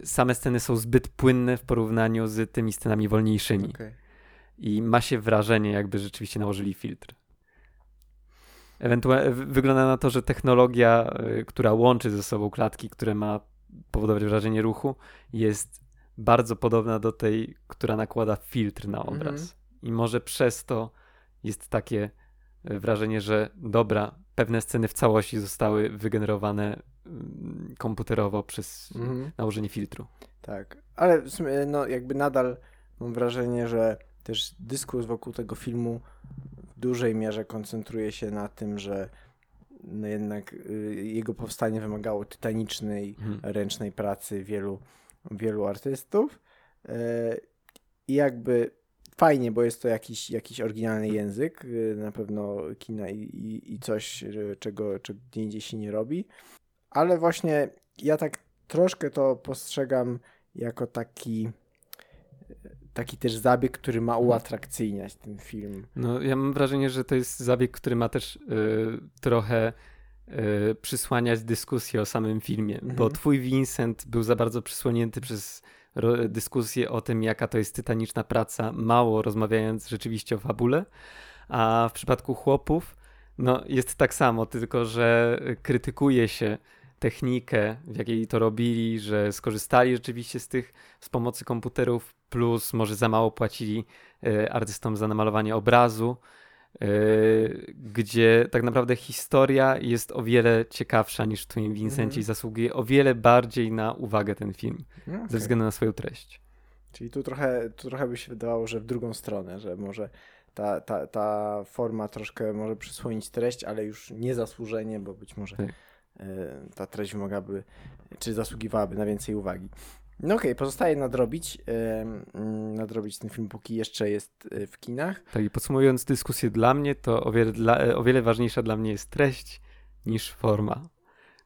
same sceny są zbyt płynne w porównaniu z tymi scenami wolniejszymi. Okay. I ma się wrażenie, jakby rzeczywiście nałożyli filtr. Ewentualnie wygląda na to, że technologia, y, która łączy ze sobą klatki, które ma powodować wrażenie ruchu, jest bardzo podobna do tej, która nakłada filtr na obraz. Mm -hmm. I może przez to jest takie wrażenie, że dobra, pewne sceny w całości zostały wygenerowane mm, komputerowo przez mhm. nałożenie filtru. Tak, ale w sumie no jakby nadal mam wrażenie, że też dyskurs wokół tego filmu w dużej mierze koncentruje się na tym, że no jednak y, jego powstanie wymagało tytanicznej, mhm. ręcznej pracy wielu, wielu artystów. Y, I jakby fajnie, bo jest to jakiś, jakiś oryginalny język, y, na pewno kina i, i, i coś, czego, czego gdzie indziej się nie robi. Ale właśnie ja tak troszkę to postrzegam jako taki taki też zabieg, który ma uatrakcyjniać ten film. No, ja mam wrażenie, że to jest zabieg, który ma też y, trochę y, przysłaniać dyskusję o samym filmie, mhm. bo twój Vincent był za bardzo przysłonięty przez dyskusję o tym, jaka to jest tytaniczna praca, mało rozmawiając rzeczywiście o fabule, a w przypadku chłopów no, jest tak samo, tylko że krytykuje się technikę, w jakiej to robili, że skorzystali rzeczywiście z tych, z pomocy komputerów, plus może za mało płacili y, artystom za namalowanie obrazu, gdzie tak naprawdę historia jest o wiele ciekawsza niż w twoim Vincencie mm. i zasługuje o wiele bardziej na uwagę ten film, okay. ze względu na swoją treść. Czyli tu trochę, tu trochę by się wydawało, że w drugą stronę, że może ta, ta, ta forma troszkę może przysłonić treść, ale już niezasłużenie, bo być może Tak. e, ta treść wymagałaby, czy zasługiwałaby na więcej uwagi. No okej, pozostaje nadrobić, mm, nadrobić ten film, póki jeszcze jest e, w kinach. Tak i podsumowując dyskusję dla mnie, to o wiele, dla, e, o wiele ważniejsza dla mnie jest treść niż forma.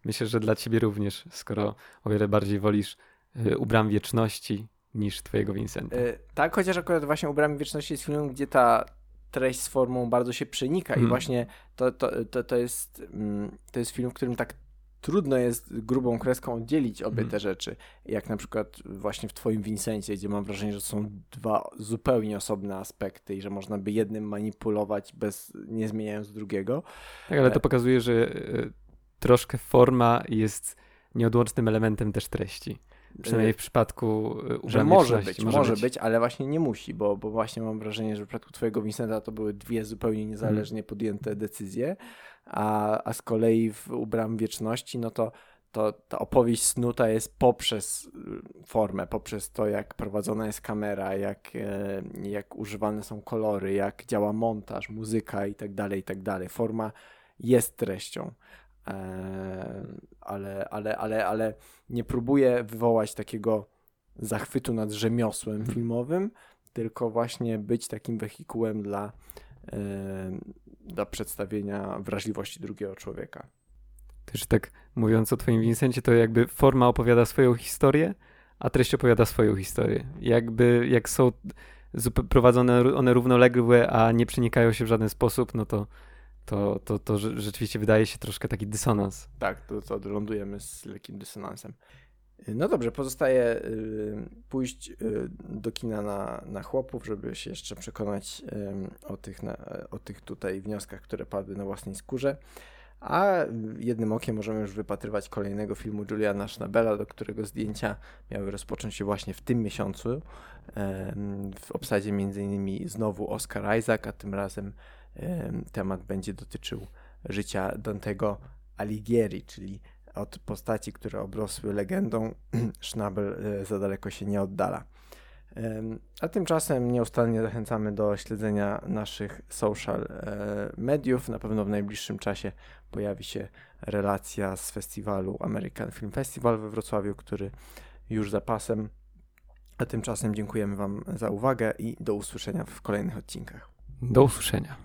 Myślę, że dla ciebie również, skoro o wiele bardziej wolisz y, Ubram Wieczności niż twojego Vincenta. E, tak, chociaż akurat właśnie Ubrami Wieczności jest filmem, gdzie ta treść z formą bardzo się przenika i Mm. właśnie to, to, to, to, jest, mm, to jest film, w którym tak trudno jest grubą kreską oddzielić obie Mm. te rzeczy. Jak na przykład właśnie w twoim Vincencie, gdzie mam wrażenie, że są dwa zupełnie osobne aspekty i że można by jednym manipulować bez, nie zmieniając drugiego. Tak, ale to e- pokazuje, że y, troszkę forma jest nieodłącznym elementem też treści. Przynajmniej w przypadku Że może być, może być. ale właśnie nie musi, bo, bo właśnie mam wrażenie, że w przypadku twojego Vincenta to były dwie zupełnie niezależnie podjęte decyzje, a, a z kolei w Ubram Wieczności, no to, to ta opowieść snuta jest poprzez y, formę, poprzez to, jak prowadzona jest kamera, jak, e, jak używane są kolory, jak działa montaż, muzyka i tak dalej, i tak dalej. Forma jest treścią. E, ale, ale, ale, ale nie próbuję wywołać takiego zachwytu nad rzemiosłem Mhm. filmowym, tylko właśnie być takim wehikułem dla, dla przedstawienia wrażliwości drugiego człowieka. Też tak mówiąc o twoim Vincencie, to jakby forma opowiada swoją historię, a treść opowiada swoją historię. Jakby jak są prowadzone one równoległe, a nie przenikają się w żaden sposób, no to, to, to, to rze- rzeczywiście wydaje się troszkę taki dysonans. Tak, to, to lądujemy z lekkim dysonansem. No dobrze, pozostaje y, pójść y, do kina na, na chłopów, żeby się jeszcze przekonać o, tych na, o tych tutaj wnioskach, które padły na własnej skórze. A jednym okiem możemy już wypatrywać kolejnego filmu Juliana Schnabela, do którego zdjęcia miały rozpocząć się właśnie w tym miesiącu. W obsadzie m.in. znowu Oscar Isaac, a tym razem em, temat będzie dotyczył życia Dantego Alighieri, czyli od postaci, które obrosły legendą, (clears throat) Schnabel e, za daleko się nie oddala. A tymczasem nieustannie zachęcamy do śledzenia naszych social e, mediów. Na pewno w najbliższym czasie pojawi się relacja z festiwalu American Film Festival we Wrocławiu, który już za pasem. A tymczasem dziękujemy Wam za uwagę i do usłyszenia w kolejnych odcinkach. Do usłyszenia.